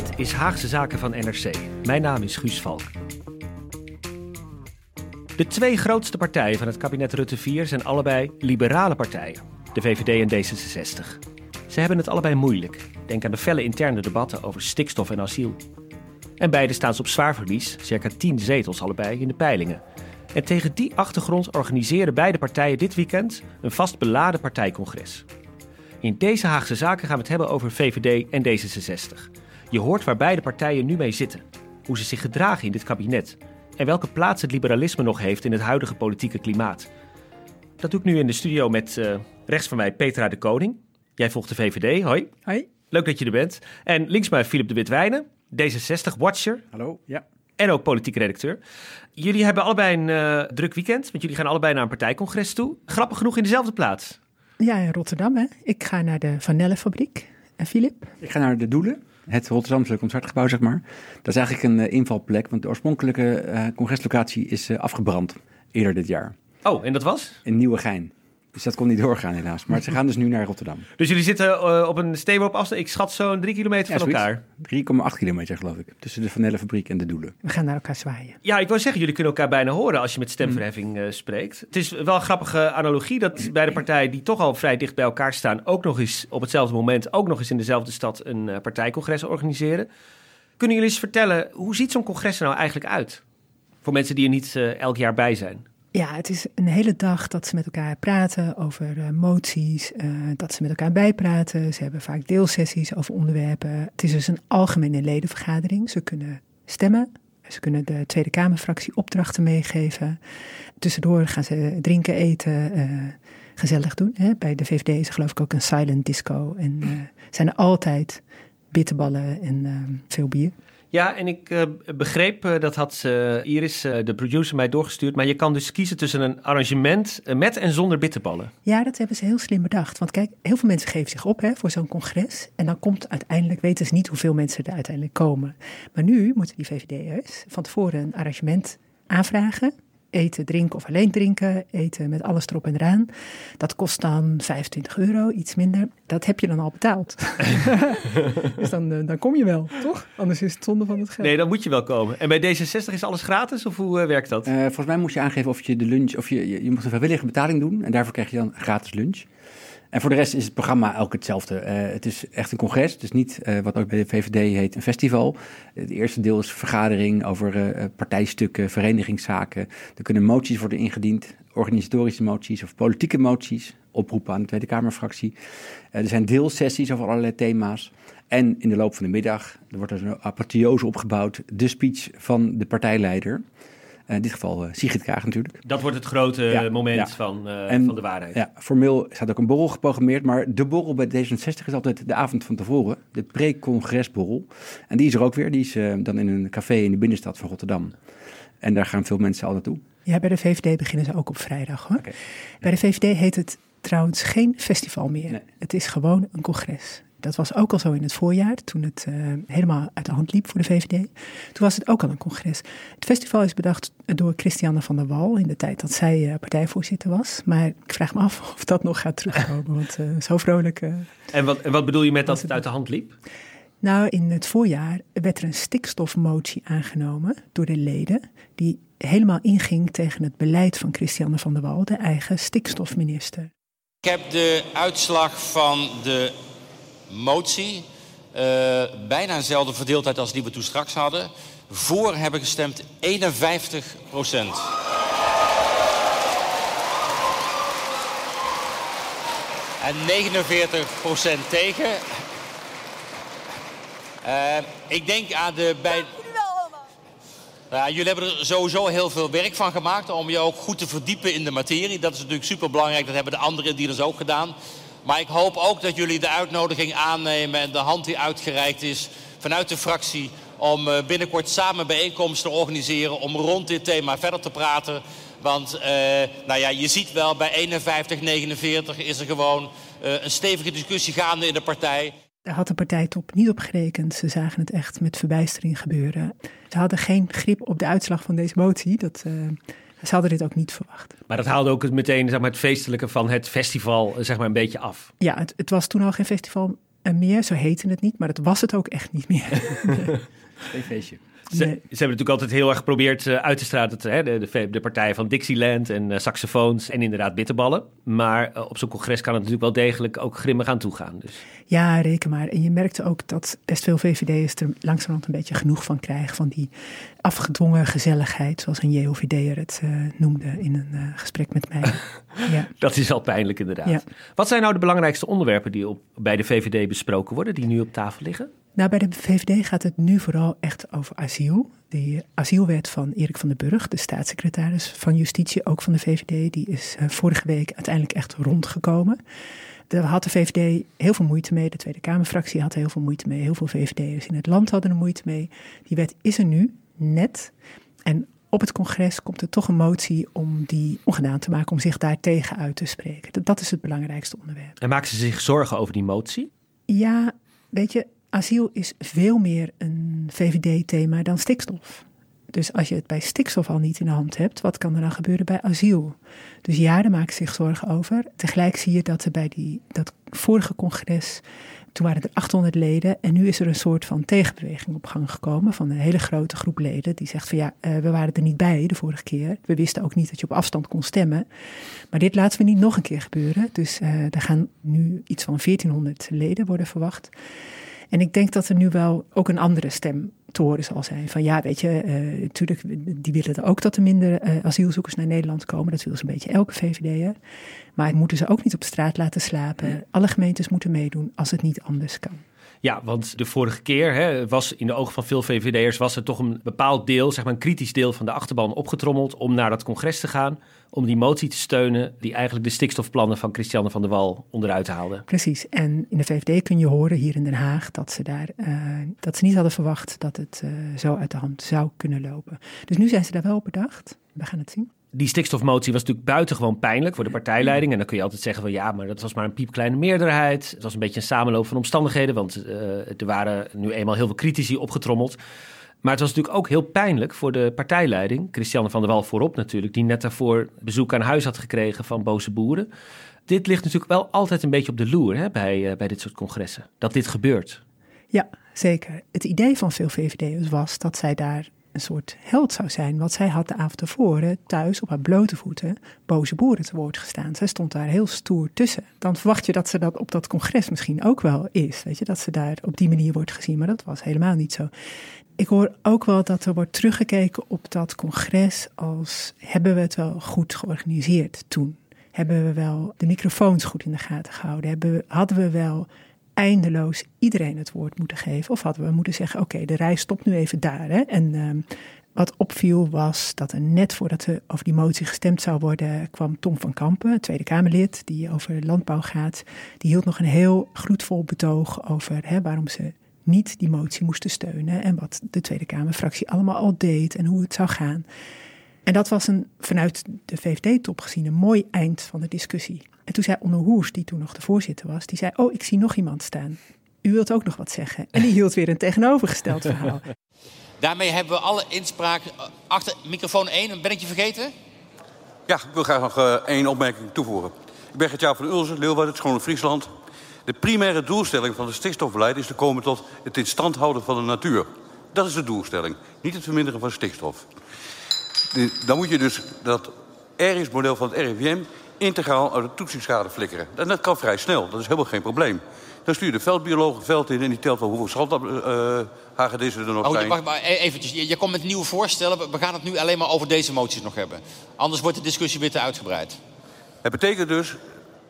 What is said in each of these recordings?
Dit is Haagse Zaken van NRC. Mijn naam is Guus Valk. De twee grootste partijen van het kabinet Rutte 4 zijn allebei liberale partijen, de VVD en D66. Ze hebben het allebei moeilijk. Denk aan de felle interne debatten over stikstof en asiel. En beide staan ze op zwaar verlies, circa 10 zetels allebei in de peilingen. En tegen die achtergrond organiseren beide partijen dit weekend een vast beladen partijcongres. In deze Haagse Zaken gaan we het hebben over VVD en D66. Je hoort waar beide partijen nu mee zitten, hoe ze zich gedragen in dit kabinet en welke plaats het liberalisme nog heeft in het huidige politieke klimaat. Dat doe ik nu in de studio met uh, rechts van mij Petra de Koning. Jij volgt de VVD, hoi. Hoi. Leuk dat je er bent. En links mij Philip de Witwijnen, D66-watcher. Hallo, ja. En ook politiek redacteur. Jullie hebben allebei een uh, druk weekend, want jullie gaan allebei naar een partijcongres toe. Grappig genoeg in dezelfde plaats. Ja, in Rotterdam hè. Ik ga naar de Vanellenfabriek. En Philip? Ik ga naar de Doelen het Rotterdamse Concertgebouw, zeg maar. Dat is eigenlijk een uh, invalplek, want de oorspronkelijke uh, congreslocatie is uh, afgebrand eerder dit jaar. Oh, en dat was? In Nieuwegein. Dus dat kon niet doorgaan helaas. Maar ze gaan dus nu naar Rotterdam. Dus jullie zitten op een steenworp afstand, ik schat zo'n drie kilometer ja, van elkaar. 3,8 kilometer geloof ik. Tussen de Vanellenfabriek en de Doelen. We gaan naar elkaar zwaaien. Ja, ik wou zeggen, jullie kunnen elkaar bijna horen als je met stemverheffing uh, spreekt. Het is wel een grappige analogie dat beide partijen die toch al vrij dicht bij elkaar staan... ook nog eens op hetzelfde moment, ook nog eens in dezelfde stad een uh, partijcongres organiseren. Kunnen jullie eens vertellen, hoe ziet zo'n congres er nou eigenlijk uit? Voor mensen die er niet uh, elk jaar bij zijn. Ja, het is een hele dag dat ze met elkaar praten over uh, moties, uh, dat ze met elkaar bijpraten. Ze hebben vaak deelsessies over onderwerpen. Het is dus een algemene ledenvergadering. Ze kunnen stemmen. Ze kunnen de Tweede Kamerfractie opdrachten meegeven. Tussendoor gaan ze drinken, eten, uh, gezellig doen. Hè. Bij de VVD is er geloof ik ook een silent disco. En zijn er altijd bitterballen en veel bier. Ja, en ik uh, begreep, uh, dat had uh, Iris, de producer, mij doorgestuurd. Maar je kan dus kiezen tussen een arrangement met en zonder bitterballen. Ja, dat hebben ze heel slim bedacht. Want kijk, heel veel mensen geven zich op hè, voor zo'n congres. En dan komt uiteindelijk, weten ze niet hoeveel mensen er uiteindelijk komen. Maar nu moeten die VVD'ers van tevoren een arrangement aanvragen eten, drinken of alleen drinken, eten met alles erop en eraan. Dat kost dan 25 euro, iets minder. Dat heb je dan al betaald. dus dan, dan kom je wel, toch? Anders is het zonde van het geld. Nee, dan moet je wel komen. En bij D66 is alles gratis of hoe uh, werkt dat? Uh, volgens mij moet je aangeven of je de lunch, of je, je, je moet een vrijwillige betaling doen en daarvoor krijg je dan gratis lunch. En voor de rest is het programma ook hetzelfde. Uh, het is echt een congres. Is niet uh, wat ook bij de VVD heet een festival. Het eerste deel is vergadering over partijstukken, verenigingszaken. Er kunnen moties worden ingediend, organisatorische moties of politieke moties. Oproepen aan de Tweede Kamerfractie. er zijn deelsessies over allerlei thema's. En in de loop van de middag wordt er een apotheose opgebouwd. De speech van de partijleider. In dit geval uh, Sigrid Kaag natuurlijk. Dat wordt het grote ja, moment ja. Van, uh, en, van de waarheid. Ja, formeel staat ook een borrel geprogrammeerd, maar de borrel bij D66 is altijd de avond van tevoren, de pre-congresborrel. En die is er ook weer, die is uh, dan in een café in de binnenstad van Rotterdam. En daar gaan veel mensen al naartoe. Ja, bij de VVD beginnen ze ook op vrijdag hoor. Okay. Bij de VVD heet het trouwens geen festival meer. Nee. Het is gewoon een congres. Dat was ook al zo in het voorjaar, toen het uh, helemaal uit de hand liep voor de VVD. Toen was het ook al een congres. Het festival is bedacht door Christiane van der Wal in de tijd dat zij uh, partijvoorzitter was. Maar ik vraag me af of dat nog gaat terugkomen, want uh, zo vrolijk. en, wat, en wat bedoel je met dat het uit de hand liep? Nou, in het voorjaar werd er een stikstofmotie aangenomen door de leden, die helemaal inging tegen het beleid van Christiane van der Wal, de eigen stikstofminister. Ik heb de uitslag van de motie uh, bijna dezelfde verdeeldheid als die we toen straks hadden. Voor hebben gestemd 51 procent. En 49 procent tegen. Uh, ik denk aan de bij. Ja, jullie hebben er sowieso heel veel werk van gemaakt om je ook goed te verdiepen in de materie. Dat is natuurlijk super belangrijk. Dat hebben de andere dealers ook gedaan. Maar ik hoop ook dat jullie de uitnodiging aannemen en de hand die uitgereikt is vanuit de fractie om eh, binnenkort samen bijeenkomsten te organiseren om rond dit thema verder te praten. Want uh, nou ja, je ziet wel, bij 51, 49 is er gewoon uh, een stevige discussie gaande in de partij. Daar had de partijtop niet op gerekend. Ze zagen het echt met verbijstering gebeuren. Ze hadden geen grip op de uitslag van deze motie. Dat, ze hadden dit ook niet verwacht. Maar dat haalde ook meteen zeg maar, het feestelijke van het festival zeg maar, een beetje af. Ja, het, het was toen al geen festival meer, zo heette het niet. Maar dat was het ook echt niet meer. Geen feestje. Ze, ze, hebben natuurlijk altijd heel erg geprobeerd uh, uit te stralen. hè, de, de, de, partijen van Dixieland en uh, saxofoons en inderdaad bitterballen. Maar uh, op zo'n congres kan het natuurlijk wel degelijk ook grimmig aan toegaan. Dus. Ja, reken maar. En je merkte ook dat best veel VVD'ers er langzamerhand een beetje genoeg van krijgen. Van die afgedwongen gezelligheid, zoals een JOVD'er het noemde in een gesprek met mij. ja. Dat is al pijnlijk inderdaad. Ja. Wat zijn nou de belangrijkste onderwerpen die op, bij de VVD besproken worden, die nu op tafel liggen? Nou, bij de VVD gaat het nu vooral echt over asiel. De asielwet van Erik van den Burg, de staatssecretaris van Justitie, ook van de VVD, die is uh, vorige week uiteindelijk echt rondgekomen. Daar had de VVD heel veel moeite mee. De Tweede Kamerfractie had heel veel moeite mee. Heel veel VVD'ers in het land hadden er moeite mee. Die wet is er nu, net. En op het congres komt er toch een motie om die ongedaan te maken, om zich daar tegen uit te spreken. Dat is het belangrijkste onderwerp. En maken ze zich zorgen over die motie? Ja, weet je, asiel is veel meer een VVD-thema dan stikstof. Dus als je het bij stikstof al niet in de hand hebt, wat kan er dan gebeuren bij asiel? Dus ja, daar maken zich zorgen over. Tegelijk zie je dat er bij die, dat vorige congres, toen waren er 800 leden en nu is er een soort van tegenbeweging op gang gekomen van een hele grote groep leden die zegt van ja, uh, we waren er niet bij de vorige keer. We wisten ook niet dat je op afstand kon stemmen. Maar dit laten we niet nog een keer gebeuren. Dus uh, er gaan nu iets van 1400 leden worden verwacht. En ik denk dat er nu wel ook een andere stem te horen zal zijn. Van ja, weet je, uh, natuurlijk, die willen ook dat er minder uh, asielzoekers naar Nederland komen. Dat wil zo'n beetje elke VVD'er. Maar moeten ze ook niet op straat laten slapen. Alle gemeentes moeten meedoen als het niet anders kan. Ja, want de vorige keer hè, was in de ogen van veel VVD'ers... was er toch een bepaald deel, zeg maar een kritisch deel van de achterban opgetrommeld... om naar dat congres te gaan, om die motie te steunen... die eigenlijk de stikstofplannen van Christiane van der Wal onderuit haalde. Precies, en in de VVD kun je horen hier in Den Haag... dat ze, daar, uh, dat ze niet hadden verwacht dat het uh, zo uit de hand zou kunnen lopen. Dus nu zijn ze daar wel op bedacht. We gaan het zien die stikstofmotie was natuurlijk buitengewoon pijnlijk voor de partijleiding. En dan kun je altijd zeggen van ja, maar dat was maar een piepkleine meerderheid. Het was een beetje een samenloop van omstandigheden, want uh, er waren nu eenmaal heel veel critici opgetrommeld. Maar het was natuurlijk ook heel pijnlijk voor de partijleiding, Christiane van der Wal voorop natuurlijk, die net daarvoor bezoek aan huis had gekregen van boze boeren. Dit ligt natuurlijk wel altijd een beetje op de loer hè, bij, uh, bij dit soort congressen, dat dit gebeurt. Ja, zeker. Het idee van veel VVD'ers was dat zij daar een soort held zou zijn. Want zij had de avond tevoren thuis op haar blote voeten boze boeren te woord gestaan. Zij stond daar heel stoer tussen. Dan verwacht je dat ze dat op dat congres misschien ook wel is. Weet je, dat ze daar op die manier wordt gezien. Maar dat was helemaal niet zo. Ik hoor ook wel dat er wordt teruggekeken op dat congres als hebben we het wel goed georganiseerd toen? Hebben we wel de microfoons goed in de gaten gehouden? Hebben hadden we wel eindeloos iedereen het woord moeten geven? Of hadden we moeten zeggen: oké, de reis stopt nu even daar. Hè? En um, wat opviel was dat er net voordat er over die motie gestemd zou worden, kwam Tom van Kampen, Tweede Kamerlid, die over landbouw gaat. Die hield nog een heel gloedvol betoog over hè, waarom ze niet die motie moesten steunen. En wat de Tweede Kamerfractie allemaal al deed en hoe het zou gaan. En dat was een, vanuit de VVD-top gezien een mooi eind van de discussie. En toen zei Onno Hoers, die toen nog de voorzitter was, die zei, oh, ik zie nog iemand staan. U wilt ook nog wat zeggen. En die hield weer een tegenovergesteld verhaal. Daarmee hebben we alle inspraak. Achter microfoon 1, ben ik je vergeten? Ja, ik wil graag nog uh, één opmerking toevoegen. Ik ben Gert-Jaap van Ulzen, Leeuwarden, Schone Friesland. De primaire doelstelling van het stikstofbeleid is te komen tot het in stand houden van de natuur. Dat is de doelstelling, niet het verminderen van stikstof. De, dan moet je dus dat RIS-model van het RIVM integraal uit de toetsingsschade flikkeren. En dat kan vrij snel, dat is helemaal geen probleem. Dan stuur je de veldbioloog het veld in en die telt wel hoeveel zandhagedissen uh, er nog oh, zijn. Wacht maar e- eventjes, je, je komt met nieuwe voorstellen. We gaan het nu alleen maar over deze moties nog hebben. Anders wordt de discussie weer te uitgebreid. Het betekent dus,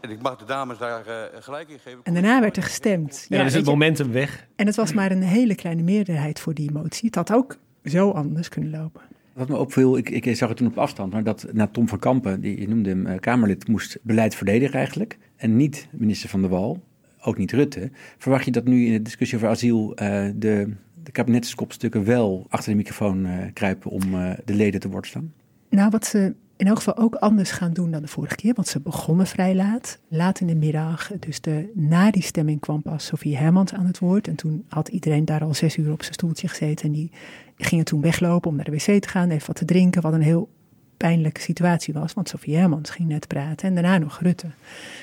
en ik mag de dames daar uh, gelijk in geven... En daarna werd er gestemd. Ja, dan is het momentum weg. En het was maar een hele kleine meerderheid voor die motie. Het had ook zo anders kunnen lopen. Wat me opviel, ik, ik zag het toen op afstand, maar dat na Tom van Kampen, die je noemde hem uh, Kamerlid, moest beleid verdedigen eigenlijk. En niet minister van der Wal, ook niet Rutte. Verwacht je dat nu in de discussie over asiel uh, de, de kabinetskopstukken wel achter de microfoon uh, kruipen om de leden te woord staan? Nou, wat ze in elk geval ook anders gaan doen dan de vorige keer, want ze begonnen vrij laat, laat in de middag. Dus de, na die stemming kwam pas Sofie Hermans aan het woord. En toen had iedereen daar al zes uur op zijn stoeltje gezeten. En die gingen toen weglopen om naar de wc te gaan, even wat te drinken, wat een heel pijnlijke situatie was. Want Sofie Hermans ging net praten en daarna nog Rutte.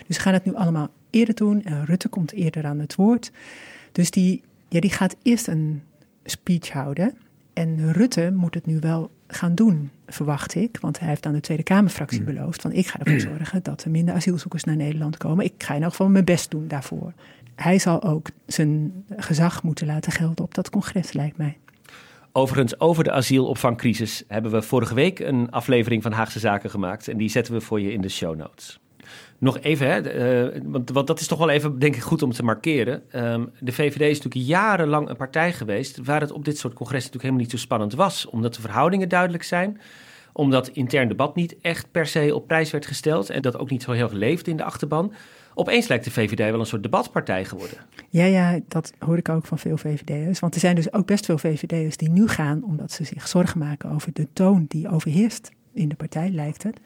Dus ze gaan het nu allemaal eerder doen en Rutte komt eerder aan het woord. Dus die, ja, die gaat eerst een speech houden. En Rutte moet het nu wel gaan doen, verwacht ik. Want hij heeft aan de Tweede Kamerfractie beloofd: van ik ga ervoor zorgen dat er minder asielzoekers naar Nederland komen. Ik ga in elk geval mijn best doen daarvoor. Hij zal ook zijn gezag moeten laten gelden op dat congres, lijkt mij. Overigens, over de asielopvangcrisis hebben we vorige week een aflevering van Haagse Zaken gemaakt. En die zetten we voor je in de show notes. Nog even, hè, uh, want, dat is toch wel even, denk ik, goed om te markeren. Um, de VVD is natuurlijk jarenlang een partij geweest waar het op dit soort congressen natuurlijk helemaal niet zo spannend was. Omdat de verhoudingen duidelijk zijn, omdat intern debat niet echt per se op prijs werd gesteld en dat ook niet zo heel geleefd in de achterban. Opeens lijkt de VVD wel een soort debatpartij geworden. Ja, ja, dat hoor ik ook van veel VVD'ers. Want er zijn dus ook best veel VVD'ers die nu gaan omdat ze zich zorgen maken over de toon die overheerst in de partij, lijkt het.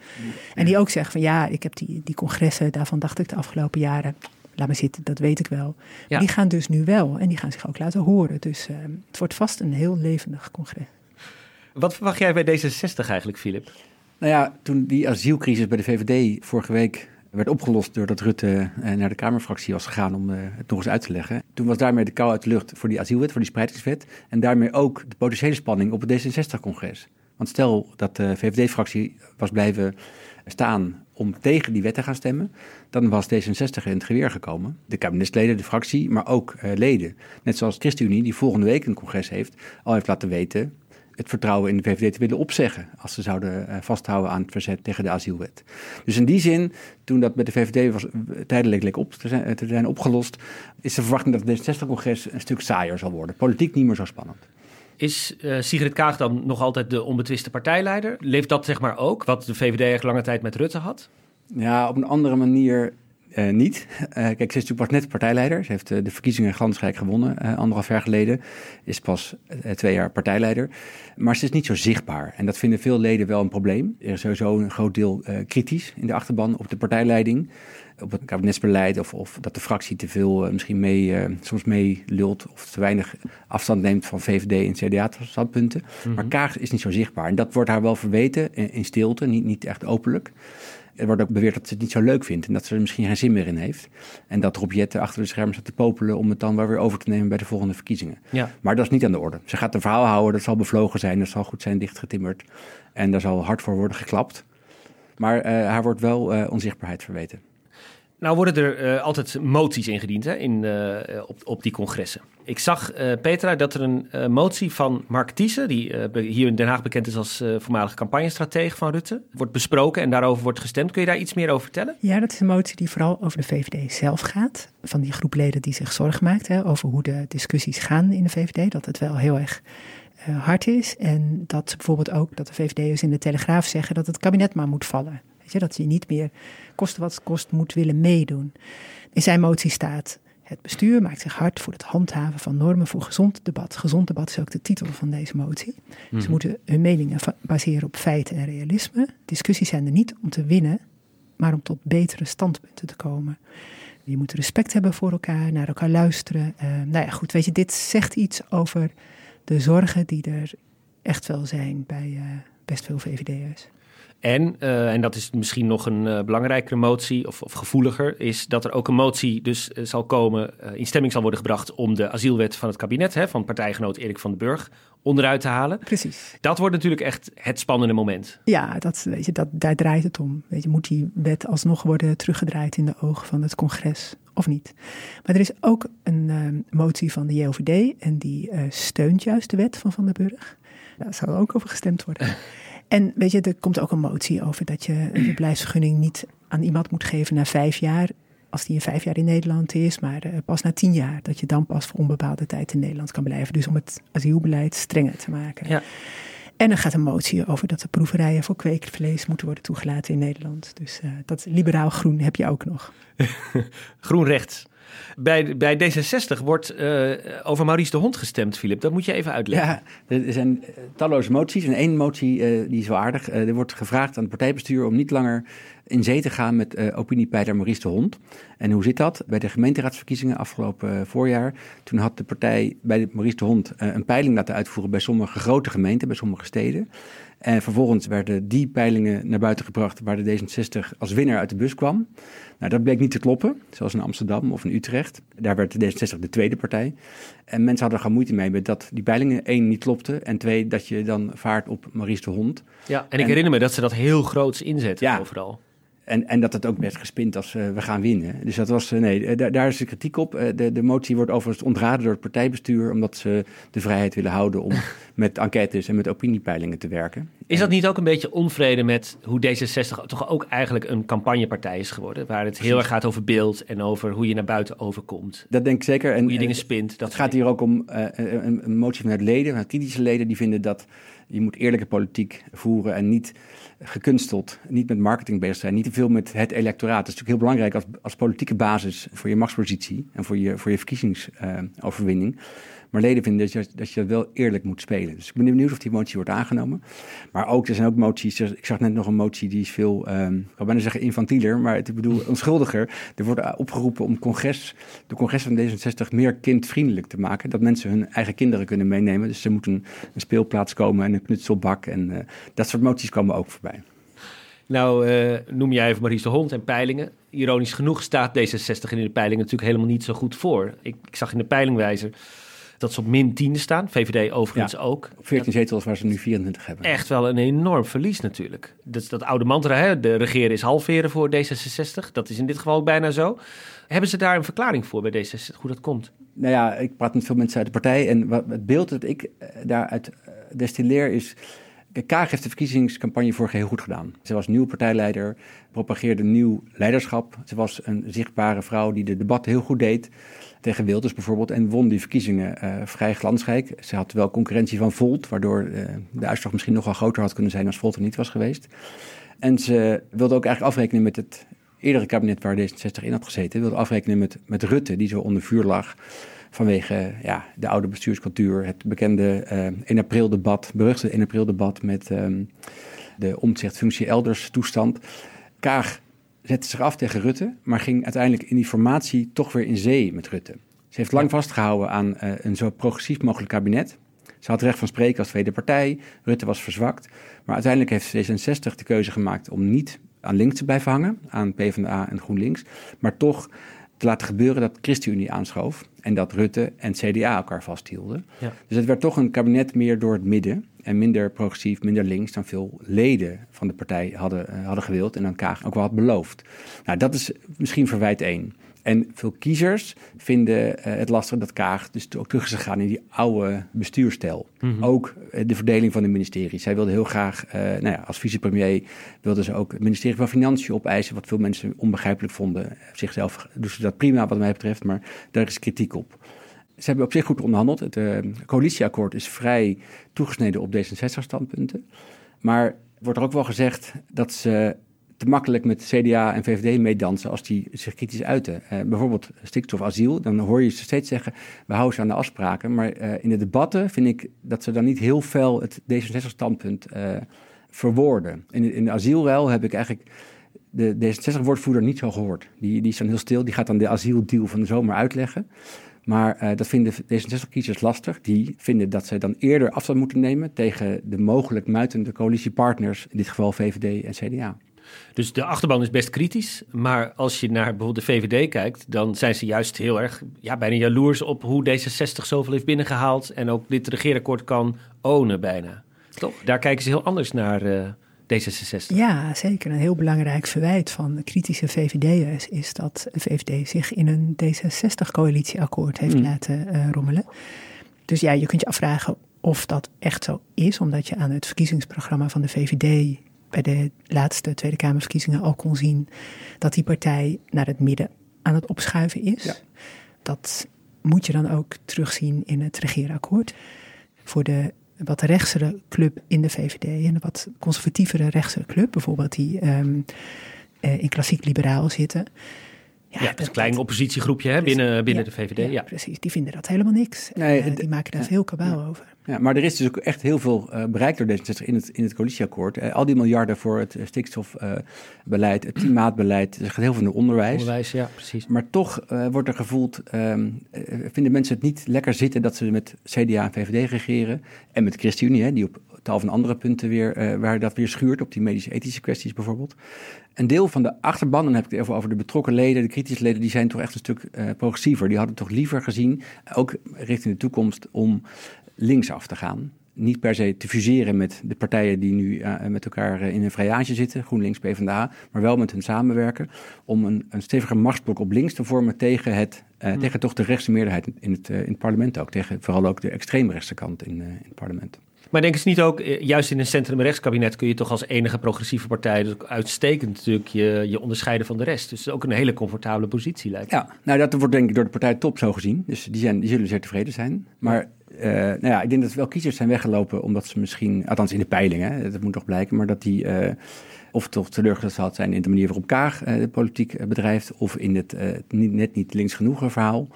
En die ook zeggen van ja, ik heb die, die congressen, daarvan dacht ik de afgelopen jaren, laat me zitten, dat weet ik wel. Ja. Die gaan dus nu wel en die gaan zich ook laten horen. Dus uh, het wordt vast een heel levendig congres. Wat verwacht jij bij D66 eigenlijk, Filip? Nou ja, toen die asielcrisis bij de VVD vorige week werd opgelost doordat Rutte naar de Kamerfractie was gegaan om het nog eens uit te leggen. Toen was daarmee de kou uit de lucht voor die asielwet, voor die spreidingswet. En daarmee ook de potentiële spanning op het D66-congres. Want stel dat de VVD-fractie was blijven staan om tegen die wet te gaan stemmen, dan was D66 in het geweer gekomen. De kabinetsleden, de fractie, maar ook uh, leden. Net zoals ChristenUnie, die volgende week een congres heeft, al heeft laten weten het vertrouwen in de VVD te willen opzeggen als ze zouden uh, vasthouden aan het verzet tegen de asielwet. Dus in die zin, toen dat met de VVD was, tijdelijk leek op te zijn, te zijn opgelost, is de verwachting dat het D66-congres een stuk saaier zal worden. Politiek niet meer zo spannend. Is uh, Sigrid Kaag dan nog altijd de onbetwiste partijleider? Leeft dat zeg maar ook, wat de VVD echt lange tijd met Rutte had? Ja, op een andere manier uh, niet. Uh, kijk, ze is natuurlijk pas net partijleider. Ze heeft uh, de verkiezingen glansrijk gewonnen anderhalf jaar geleden. Is pas twee jaar partijleider. Maar ze is niet zo zichtbaar. En dat vinden veel leden wel een probleem. Er is sowieso een groot deel kritisch in de achterban op de partijleiding op het kabinetsbeleid of, of dat de fractie te veel misschien mee, soms meelult of te weinig afstand neemt van VVD en CDA-standpunten. Mm -hmm. Maar Kaag is niet zo zichtbaar. En dat wordt haar wel verweten in, in, stilte, niet, niet echt openlijk. Er wordt ook beweerd dat ze het niet zo leuk vindt en dat ze er misschien geen zin meer in heeft. En dat Rob Jetten achter de schermen staat te popelen om het dan wel weer over te nemen bij de volgende verkiezingen. Ja. Maar dat is niet aan de orde. Ze gaat een verhaal houden, dat zal bevlogen zijn, dat zal goed zijn dichtgetimmerd. En daar zal hard voor worden geklapt. Maar uh, haar wordt wel uh, onzichtbaarheid verweten. Nou worden er uh, altijd moties ingediend hè, in, op, op die congressen. Ik zag, uh, Petra, dat er een motie van Mark Thiessen, die hier in Den Haag bekend is als voormalige campagnestratege van Rutte, wordt besproken en daarover wordt gestemd. Kun je daar iets meer over vertellen? Ja, dat is een motie die vooral over de VVD zelf gaat. Van die groep leden die zich zorgen maakt hè, over hoe de discussies gaan in de VVD. Dat het wel heel erg hard is. En dat bijvoorbeeld ook dat de VVD'ers in de Telegraaf zeggen dat het kabinet maar moet vallen. Weet je, dat hij niet meer koste wat het kost moet willen meedoen. In zijn motie staat: Het bestuur maakt zich hard voor het handhaven van normen voor gezond debat. Gezond debat is ook de titel van deze motie. Mm. Ze moeten hun meningen baseren op feiten en realisme. Discussies zijn er niet om te winnen, maar om tot betere standpunten te komen. Je moet respect hebben voor elkaar, naar elkaar luisteren. Uh, nou ja, goed, weet je, dit zegt iets over de zorgen die er echt wel zijn bij uh, best veel VVD'ers. En, uh, en dat is misschien nog een uh, belangrijkere motie, of, of, gevoeliger, is dat er ook een motie dus uh, zal komen, in stemming zal worden gebracht om de asielwet van het kabinet, hè, van partijgenoot Erik van den Burg, onderuit te halen. Precies. Dat wordt natuurlijk echt het spannende moment. Ja, dat, weet je, dat, daar draait het om. Weet je, moet die wet alsnog worden teruggedraaid in de ogen van het congres of niet? Maar er is ook een motie van de JOVD en die steunt juist de wet van Van den Burg. Daar zou ook over gestemd worden. En weet je, er komt ook een motie over dat je verblijfsvergunning niet aan iemand moet geven na vijf jaar. Als die in vijf jaar in Nederland is, maar uh, pas na tien jaar. Dat je dan pas voor onbepaalde tijd in Nederland kan blijven. Dus om het asielbeleid strenger te maken. Ja. En er gaat een motie over dat de proeverijen voor kweekvlees moeten worden toegelaten in Nederland. Dus uh, dat liberaal-groen heb je ook nog. groen rechts. Bij, bij D66 wordt uh, over Maurice de Hond gestemd, Filip. Dat moet je even uitleggen. Ja, er zijn talloze moties. En één motie uh, die is wel aardig. Uh, er wordt gevraagd aan het partijbestuur om niet langer in zee te gaan met uh, opiniepeiler Maurice de Hond. En hoe zit dat? Bij de gemeenteraadsverkiezingen afgelopen voorjaar, toen had de partij bij Maurice de Hond een peiling laten uitvoeren bij sommige grote gemeenten, bij sommige steden. En vervolgens werden die peilingen naar buiten gebracht waar de D66 als winnaar uit de bus kwam. Nou, dat bleek niet te kloppen, zoals in Amsterdam of in Utrecht. Daar werd de D66 de tweede partij. En mensen hadden er gewoon moeite mee met dat die peilingen één niet klopten en twee dat je dan vaart op Maurice de Hond. Ja, en ik en, herinner me dat ze dat heel groots inzetten ja, overal. En, en dat het ook werd gespind als uh, we gaan winnen. Dus dat was, uh, nee, daar, daar is de kritiek op. Uh, de, de motie wordt overigens ontraden door het partijbestuur, omdat ze de vrijheid willen houden om met enquêtes en met opiniepeilingen te werken. Is dat niet ook een beetje onvrede met hoe D66 toch ook eigenlijk een campagnepartij is geworden? Waar het heel erg gaat over beeld en over hoe je naar buiten overkomt. Dat denk ik zeker. En, hoe je dingen spint. Dat het gaat hier ook om een, een, motie vanuit leden, vanuit kritische leden, die vinden dat je moet eerlijke politiek voeren en niet gekunsteld, niet met marketing bezig zijn, niet te veel met het electoraat. Dat is natuurlijk heel belangrijk als, als politieke basis voor je machtspositie en voor je, voor je verkiezingsoverwinning. Maar leden vinden dat je, dat je wel eerlijk moet spelen. Dus ik ben benieuwd of die motie wordt aangenomen. Maar ook, er zijn ook moties, ik zag net nog een motie die is veel, um, ik kan bijna zeggen infantieler, maar ik bedoel onschuldiger. Er wordt opgeroepen om congres, de congres van D66 meer kindvriendelijk te maken. Dat mensen hun eigen kinderen kunnen meenemen. Dus er moet een, een speelplaats komen en een knutselbak en uh, dat soort moties komen ook voorbij. Nou, uh, noem jij even Maurice de Hond en peilingen. Ironisch genoeg staat D66 in de peilingen natuurlijk helemaal niet zo goed voor. Ik, ik zag in de peilingwijzer dat ze op min 10 staan. VVD overigens ja, ook. Op 14 zetels waar ze nu 24 hebben. Echt wel een enorm verlies natuurlijk. Dat, dat oude mantra, hè? de regeren is halveren voor D66. Dat is in dit geval ook bijna zo. Hebben ze daar een verklaring voor bij D66, hoe dat komt? Nou ja, ik praat met veel mensen uit de partij. En wat, het beeld dat ik eh, daaruit eh, destilleer is... Kaag heeft de verkiezingscampagne vorig heel goed gedaan. Ze was nieuw partijleider, propageerde nieuw leiderschap. Ze was een zichtbare vrouw die de debat heel goed deed tegen Wilders bijvoorbeeld en won die verkiezingen uh, vrij glansrijk. Ze had wel concurrentie van Volt, waardoor uh, de uitslag misschien nog wel groter had kunnen zijn als Volt er niet was geweest. En ze wilde ook eigenlijk afrekenen met het eerdere kabinet waar D66 in had gezeten. Wilde afrekenen met, met Rutte, die zo onder vuur lag vanwege ja, de oude bestuurscultuur. Het bekende uh, 1 april debat, beruchte 1 april debat met um, de omzichtfunctie elders toestand. Kaag zette zich af tegen Rutte, maar ging uiteindelijk in die formatie toch weer in zee met Rutte. Ze heeft lang vastgehouden aan uh, een zo progressief mogelijk kabinet. Ze had recht van spreken als tweede partij. Rutte was verzwakt. Maar uiteindelijk heeft D66 de keuze gemaakt om niet aan links te blijven hangen, aan PvdA en GroenLinks, maar toch te laten gebeuren dat ChristenUnie aanschoof en dat Rutte en CDA elkaar vasthielden. Ja. Dus het werd toch een kabinet meer door het midden en minder progressief, minder links dan veel leden van de partij hadden, uh, hadden gewild en aan Kaag ook wel had beloofd. Nou, dat is misschien verwijt één. En veel kiezers vinden uh, het lastig dat Kaag dus ook terug is gegaan in die oude bestuurstijl. Mm -hmm. Ook uh, de verdeling van de ministeries. Zij wilde heel graag, uh, nou ja, als vicepremier wilde ze ook het ministerie van Financiën opeisen, wat veel mensen onbegrijpelijk vonden. Zichzelf doen ze dat prima wat mij betreft, maar daar is kritiek op. Ze hebben op zich goed onderhandeld. Het coalitieakkoord is vrij toegesneden op D66-standpunten. Maar wordt er ook wel gezegd dat ze makkelijk met CDA en VVD meedansen als die zich kritisch uiten. Uh, bijvoorbeeld stikstof, asiel, dan hoor je ze steeds zeggen, we houden ze aan de afspraken. Maar uh, in de debatten vind ik dat ze dan niet heel fel het D66-standpunt uh, verwoorden. In, in de asielruil heb ik eigenlijk de D66-woordvoerder niet zo gehoord. Die, die is dan heel stil, die gaat dan de asieldeal van de zomer uitleggen. Maar dat vinden D66-kiezers lastig. Die vinden dat zij dan eerder afstand moeten nemen tegen de mogelijk muitende coalitiepartners, in dit geval VVD en CDA. Dus de achterban is best kritisch. Maar als je naar bijvoorbeeld de VVD kijkt, dan zijn ze juist heel erg ja, bijna jaloers op hoe D66 zoveel heeft binnengehaald. En ook dit regeerakkoord kan ownen bijna. Toch? Daar kijken ze heel anders naar. Uh, D66. Ja, zeker. Een heel belangrijk verwijt van kritische VVD'ers is dat de VVD zich in een D66-coalitieakkoord heeft mm. laten uh, rommelen. Dus ja, je kunt je afvragen of dat echt zo is, omdat je aan het verkiezingsprogramma van de VVD bij de laatste Tweede Kamerverkiezingen al kon zien dat die partij naar het midden aan het opschuiven is. Ja. Dat moet je dan ook terugzien in het regeerakkoord. Voor de wat rechtsere club in de VVD en een wat conservatievere rechtse club, bijvoorbeeld die um, in klassiek liberaal zitten. Ja, dat is een klein oppositiegroepje hè, binnen, binnen de VVD. Ja, precies. Die vinden dat helemaal niks. Nee, uh, die maken daar veel kabaal over. Ja, maar er is dus ook echt heel veel uh, bereikt door D66 in het, in het coalitieakkoord. Uh, al die miljarden voor het stikstofbeleid, het klimaatbeleid, er gaat heel veel naar onderwijs. Onderwijs, ja, precies. Maar toch wordt er gevoeld, um, vinden mensen het niet lekker zitten dat ze met CDA en VVD regeren. En met ChristenUnie, die op tal van andere punten weer, waar dat weer schuurt, op die medische-ethische kwesties bijvoorbeeld. Een deel van de achterban, dan heb ik het even over de betrokken leden, de kritische leden, die zijn toch echt een stuk uh, progressiever. Die hadden toch liever gezien, ook richting de toekomst, om linksaf te gaan. Niet per se te fuseren met de partijen die nu uh, met elkaar uh, in een vrijage zitten, GroenLinks, PvdA, maar wel met hun samenwerken, om een, een stevige machtsblok op links te vormen tegen, het, uh, tegen toch de rechtse meerderheid in het, in het parlement ook. Tegen vooral ook de extreemrechtse kant in, in het parlement. Maar denken ze niet ook, eh, juist in een centrum-rechtskabinet kun je toch als enige progressieve partij dus uitstekend natuurlijk je, je onderscheiden van de rest. Dus ook een hele comfortabele positie lijkt Ja, nou dat wordt denk ik door de partij top zo gezien. Dus die, zijn, die zullen zeer tevreden zijn. Maar uh, nou ja, ik denk dat wel kiezers zijn weggelopen omdat ze misschien, althans in de peilingen, dat moet nog blijken, maar dat die... Uh, of toch teleurgesteld zijn in de manier waarop Kaag de politiek bedrijft, of in het niet, net niet links genoegen verhaal.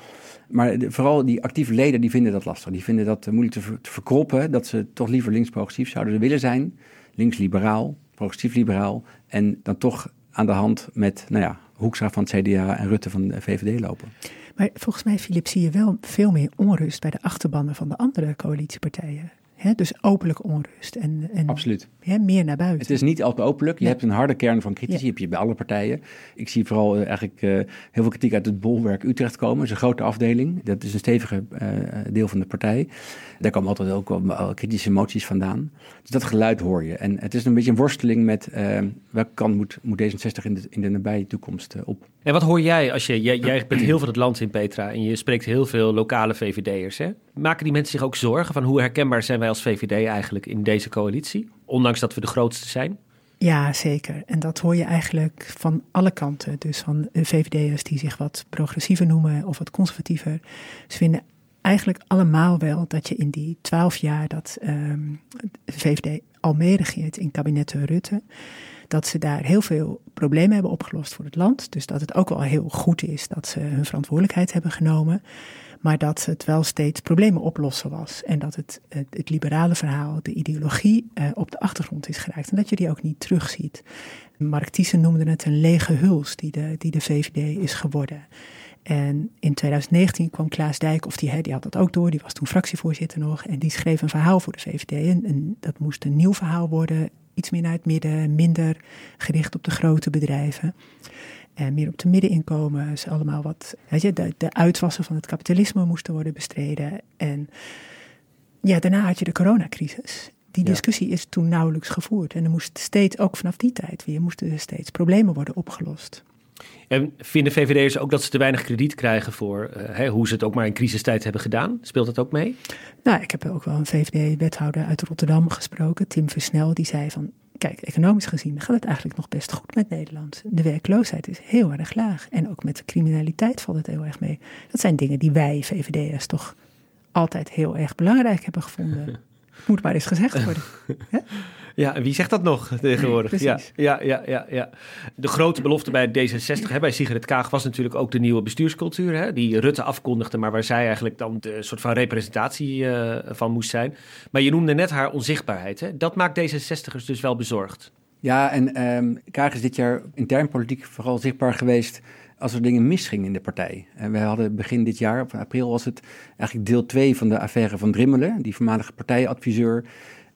Maar vooral die actieve leden die vinden dat lastig. Die vinden dat moeilijk te, te verkroppen. Dat ze toch liever links-progressief zouden willen zijn. Links-liberaal, progressief-liberaal. En dan toch aan de hand met, nou ja, Hoekstra van het CDA en Rutte van de VVD lopen. Maar volgens mij, Filip, zie je wel veel meer onrust bij de achterbannen van de andere coalitiepartijen dus openlijk onrust. En, en Absoluut. meer naar buiten. Het is niet altijd openlijk. Je hebt een harde kern van critici, ja. heb je bij alle partijen. Ik zie vooral uh, eigenlijk uh, heel veel kritiek uit het bolwerk Utrecht komen. Dat is een grote afdeling. Dat is een stevige uh, deel van de partij. Daar komen altijd ook wel kritische moties vandaan. Dus dat geluid hoor je. En het is een beetje een worsteling met welke kant moet, moet D66 in de, in de nabije toekomst op. En wat hoor jij als je, jij, jij bent heel veel het land in Petra en je spreekt heel veel lokale VVD'ers. Hè? Maken die mensen zich ook zorgen van hoe herkenbaar zijn wij als VVD eigenlijk in deze coalitie? Ondanks dat we de grootste zijn? Ja, zeker. En dat hoor je eigenlijk van alle kanten. Dus van VVD'ers die zich wat progressiever noemen of wat conservatiever. Ze vinden eigenlijk allemaal wel dat je in die twaalf jaar dat de VVD al meeregeert in kabinetten Rutte dat ze daar heel veel problemen hebben opgelost voor het land. Dus dat het ook wel heel goed is dat ze hun verantwoordelijkheid hebben genomen. Maar dat het wel steeds problemen oplossen was. En dat het, het, liberale verhaal, de ideologie, eh, op de achtergrond is geraakt. En dat je die ook niet terugziet. Mark Thiessen noemde het een lege huls die de, die de VVD is geworden. En in 2019 kwam Klaas Dijk, of die, die had dat ook door, die was toen fractievoorzitter nog. En die schreef een verhaal voor de VVD. En, en dat moest een nieuw verhaal worden iets meer naar het midden, minder gericht op de grote bedrijven. En meer op de middeninkomens, allemaal wat. Weet je, de, de uitwassen van het kapitalisme moesten worden bestreden. En ja, daarna had je de coronacrisis. Die discussie is toen nauwelijks gevoerd. En er moest steeds, ook vanaf die tijd weer, moesten er steeds problemen worden opgelost. En vinden VVD'ers ook dat ze te weinig krediet krijgen voor uh, hoe ze het ook maar in crisistijd hebben gedaan? Speelt dat ook mee? Nou, ik heb ook wel een VVD-wethouder uit Rotterdam gesproken, Tim Versnel, die zei van, kijk, economisch gezien gaat het eigenlijk nog best goed met Nederland. De werkloosheid is heel erg laag en ook met de criminaliteit valt het heel erg mee. Dat zijn dingen die wij VVD'ers toch altijd heel erg belangrijk hebben gevonden. Moet maar eens gezegd worden. Ja, wie zegt dat nog tegenwoordig? Ja, ja, ja, ja, ja. De grote belofte bij D66, hè, bij Sigrid Kaag, was natuurlijk ook de nieuwe bestuurscultuur. Hè, die Rutte afkondigde, maar waar zij eigenlijk dan de soort van representatie uh, van moest zijn. Maar je noemde net haar onzichtbaarheid. Hè? Dat maakt D66ers dus wel bezorgd. Ja, en um, Kaag is dit jaar intern politiek vooral zichtbaar geweest als er dingen misgingen in de partij. En wij hadden begin dit jaar, op april was het eigenlijk deel 2 van de affaire van Drimmelen, die voormalige partijadviseur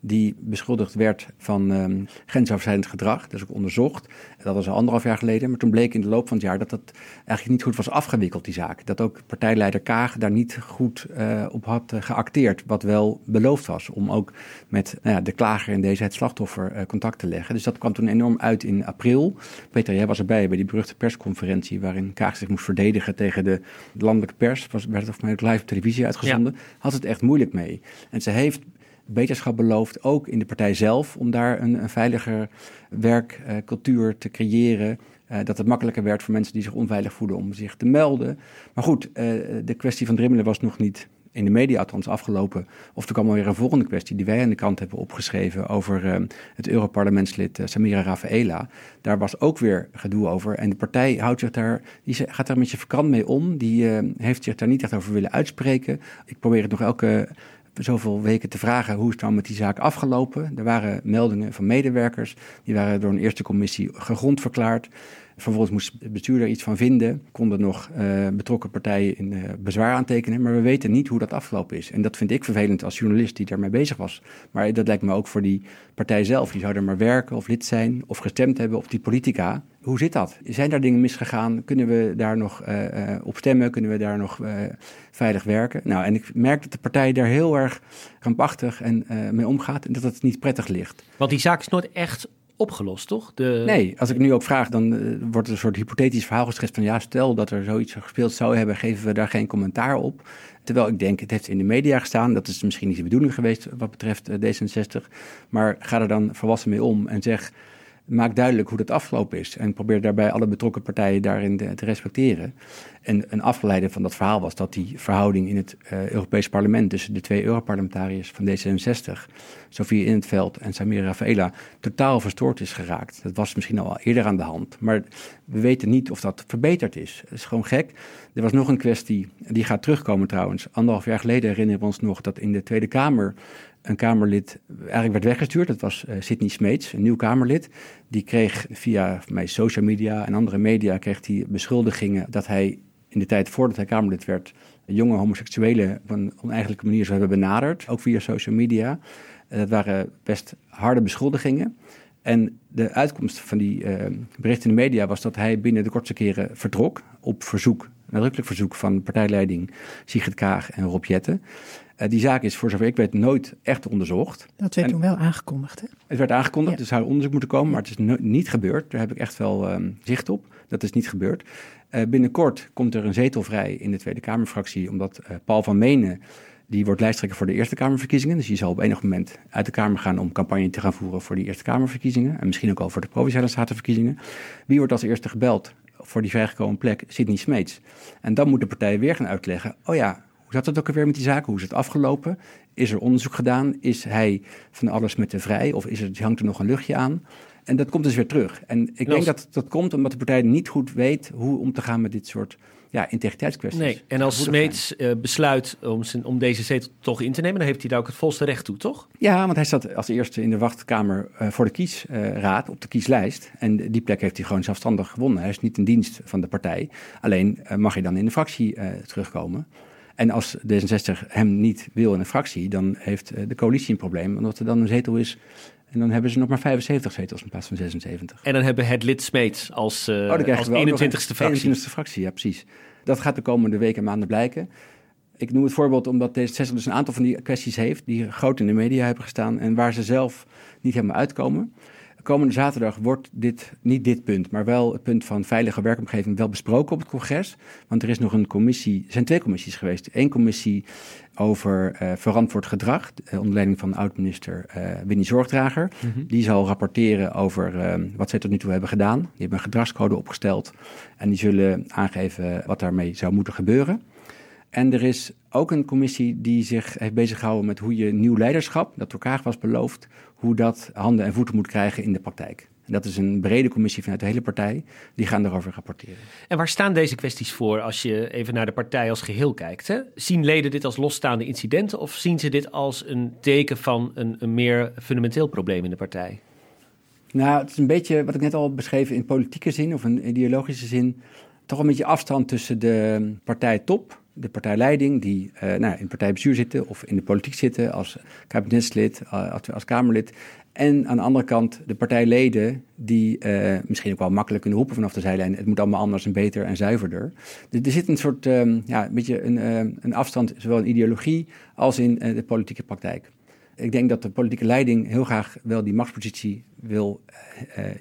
die beschuldigd werd van um, grensoverschrijdend gedrag. Dat is ook onderzocht. Dat was al anderhalf jaar geleden. Maar toen bleek in de loop van het jaar dat dat eigenlijk niet goed was afgewikkeld, die zaak. Dat ook partijleider Kaag daar niet goed uh, op had geacteerd. Wat wel beloofd was om ook met nou ja, de klager en deze het slachtoffer uh, contact te leggen. Dus dat kwam toen enorm uit in april. Peter, jij was erbij bij die beruchte persconferentie waarin Kaag zich moest verdedigen tegen de landelijke pers. Was, werd het mij ook live op televisie uitgezonden. Ja. Had het echt moeilijk mee. En ze heeft beterschap beloofd, ook in de partij zelf, om daar een, een veiliger werkcultuur te creëren. Uh, dat het makkelijker werd voor mensen die zich onveilig voelen om zich te melden. Maar goed, uh, de kwestie van Drimmelen was nog niet in de media althans afgelopen. Of er kwam alweer een volgende kwestie die wij aan de kant hebben opgeschreven over uh, het Europarlementslid Samira Rafaela. Daar was ook weer gedoe over. En de partij houdt zich daar, die gaat daar met je verkrant mee om. Die heeft zich daar niet echt over willen uitspreken. Ik probeer het nog elke zoveel weken te vragen hoe is het nou met die zaak afgelopen. Er waren meldingen van medewerkers, die waren door een eerste commissie gegrond verklaard. Vervolgens moest het bestuur daar iets van vinden. Konden nog uh, betrokken partijen in uh, bezwaar aantekenen. Maar we weten niet hoe dat afgelopen is. En dat vind ik vervelend als journalist die daarmee bezig was. Maar dat lijkt me ook voor die partij zelf. Die zou er maar werken of lid zijn of gestemd hebben op die politica. Hoe zit dat? Zijn daar dingen misgegaan? Kunnen we daar nog uh, op stemmen? Kunnen we daar nog veilig werken? Nou, en ik merk dat de partij daar heel erg krampachtig en, mee omgaat. En dat het niet prettig ligt. Want die zaak is nooit echt opgelost, toch? De... Nee, als ik nu ook vraag, dan uh, wordt er een soort hypothetisch verhaal geschetst van ja, stel dat er zoiets gespeeld zou hebben, geven we daar geen commentaar op. Terwijl ik denk, het heeft in de media gestaan, dat is misschien niet de bedoeling geweest wat betreft uh, D66, maar ga er dan volwassen mee om en zeg, maak duidelijk hoe dat afgelopen is. En probeer daarbij alle betrokken partijen daarin te, te respecteren. En een afgeleide van dat verhaal was dat die verhouding in het uh, Europees Parlement tussen de twee Europarlementariërs van D66, Sofie In het Veld en Samira Rafaela, totaal verstoord is geraakt. Dat was misschien al eerder aan de hand, maar we weten niet of dat verbeterd is. Het is gewoon gek. Er was nog een kwestie, die gaat terugkomen trouwens. Anderhalf jaar geleden herinneren we ons nog dat in de Tweede Kamer een Kamerlid eigenlijk werd weggestuurd. Dat was uh, Sidney Smeets, een nieuw Kamerlid. Die kreeg via mij social media en andere media kreeg hij beschuldigingen dat hij in de tijd voordat hij Kamerlid werd jonge homoseksuelen op een oneigenlijke manier zou hebben benaderd, ook via social media. Uh, dat waren best harde beschuldigingen. En de uitkomst van die uh, berichten in de media was dat hij binnen de kortste keren vertrok op verzoek, nadrukkelijk verzoek van partijleiding Sigrid Kaag en Rob Jetten. Uh, die zaak is, voor zover ik weet, nooit echt onderzocht. Dat werd en, toen wel aangekondigd, hè? Het werd aangekondigd, ja. er zou onderzoek moeten komen, maar het is no niet gebeurd. Daar heb ik echt wel um, zicht op. Dat is niet gebeurd. Uh, binnenkort komt er een zetel vrij in de Tweede Kamerfractie, omdat uh, Paul van Menen, die wordt lijsttrekker voor de Eerste Kamerverkiezingen. Dus die zal op enig moment uit de Kamer gaan om campagne te gaan voeren voor die Eerste Kamerverkiezingen. En misschien ook al voor de Provinciale Statenverkiezingen. Wie wordt als eerste gebeld voor die vrijgekomen plek? Sidney Smeets. En dan moet de partij weer gaan uitleggen, oh ja, hoe zat het ook alweer met die zaken? Hoe is het afgelopen? Is er onderzoek gedaan? Is hij van alles met de vrij? Of is er, hangt er nog een luchtje aan? En dat komt dus weer terug. En ik denk dat dat komt omdat de partij niet goed weet hoe om te gaan met dit soort ja, integriteitskwesties. Nee, en als Smeets uh, besluit om, zijn, om deze zetel toch in te nemen, dan heeft hij daar ook het volste recht toe, toch? Ja, want hij zat als eerste in de wachtkamer uh, voor de kiesraad, uh, op de kieslijst. En die plek heeft hij gewoon zelfstandig gewonnen. Hij is niet in dienst van de partij. Alleen uh, mag hij dan in de fractie terugkomen. En als D66 hem niet wil in een fractie, dan heeft de coalitie een probleem, omdat er dan een zetel is en dan hebben ze nog maar 75 zetels in plaats van 76. En dan hebben het lid Smeets als, uh, oh, als 21ste fractie. 21ste fractie, ja precies. Dat gaat de komende weken en maanden blijken. Ik noem het voorbeeld omdat D66 dus een aantal van die kwesties heeft... die groot in de media hebben gestaan en waar ze zelf niet helemaal uitkomen. Komende zaterdag wordt dit, niet dit punt, maar wel het punt van veilige werkomgeving wel besproken op het congres. Want er is nog een commissie, er zijn twee commissies geweest. Eén commissie over uh, verantwoord gedrag, uh, onder leiding van oud-minister uh, Winnie Zorgdrager. Mm -hmm. Die zal rapporteren over wat zij tot nu toe hebben gedaan. Die hebben een gedragscode opgesteld en die zullen aangeven wat daarmee zou moeten gebeuren. En er is ook een commissie die zich heeft beziggehouden met hoe je nieuw leiderschap, dat door Kaag was beloofd, hoe dat handen en voeten moet krijgen in de praktijk. En dat is een brede commissie vanuit de hele partij. Die gaan daarover rapporteren. En waar staan deze kwesties voor als je even naar de partij als geheel kijkt? Hè? Zien leden dit als losstaande incidenten of zien ze dit als een teken van een, een meer fundamenteel probleem in de partij? Nou, het is een beetje wat ik net al beschreef in politieke zin of in ideologische zin toch een beetje afstand tussen de partijtop, de partijleiding, die uh, nou, in het partijbestuur zitten of in de politiek zitten als kabinetslid, als, als Kamerlid. En aan de andere kant de partijleden die uh, misschien ook wel makkelijk kunnen roepen vanaf de zijlijn. Het moet allemaal anders en beter en zuiverder. Dus er zit een soort, um, ja, een beetje een, een afstand, zowel in ideologie als in de politieke praktijk. Ik denk dat de politieke leiding heel graag wel die machtspositie wil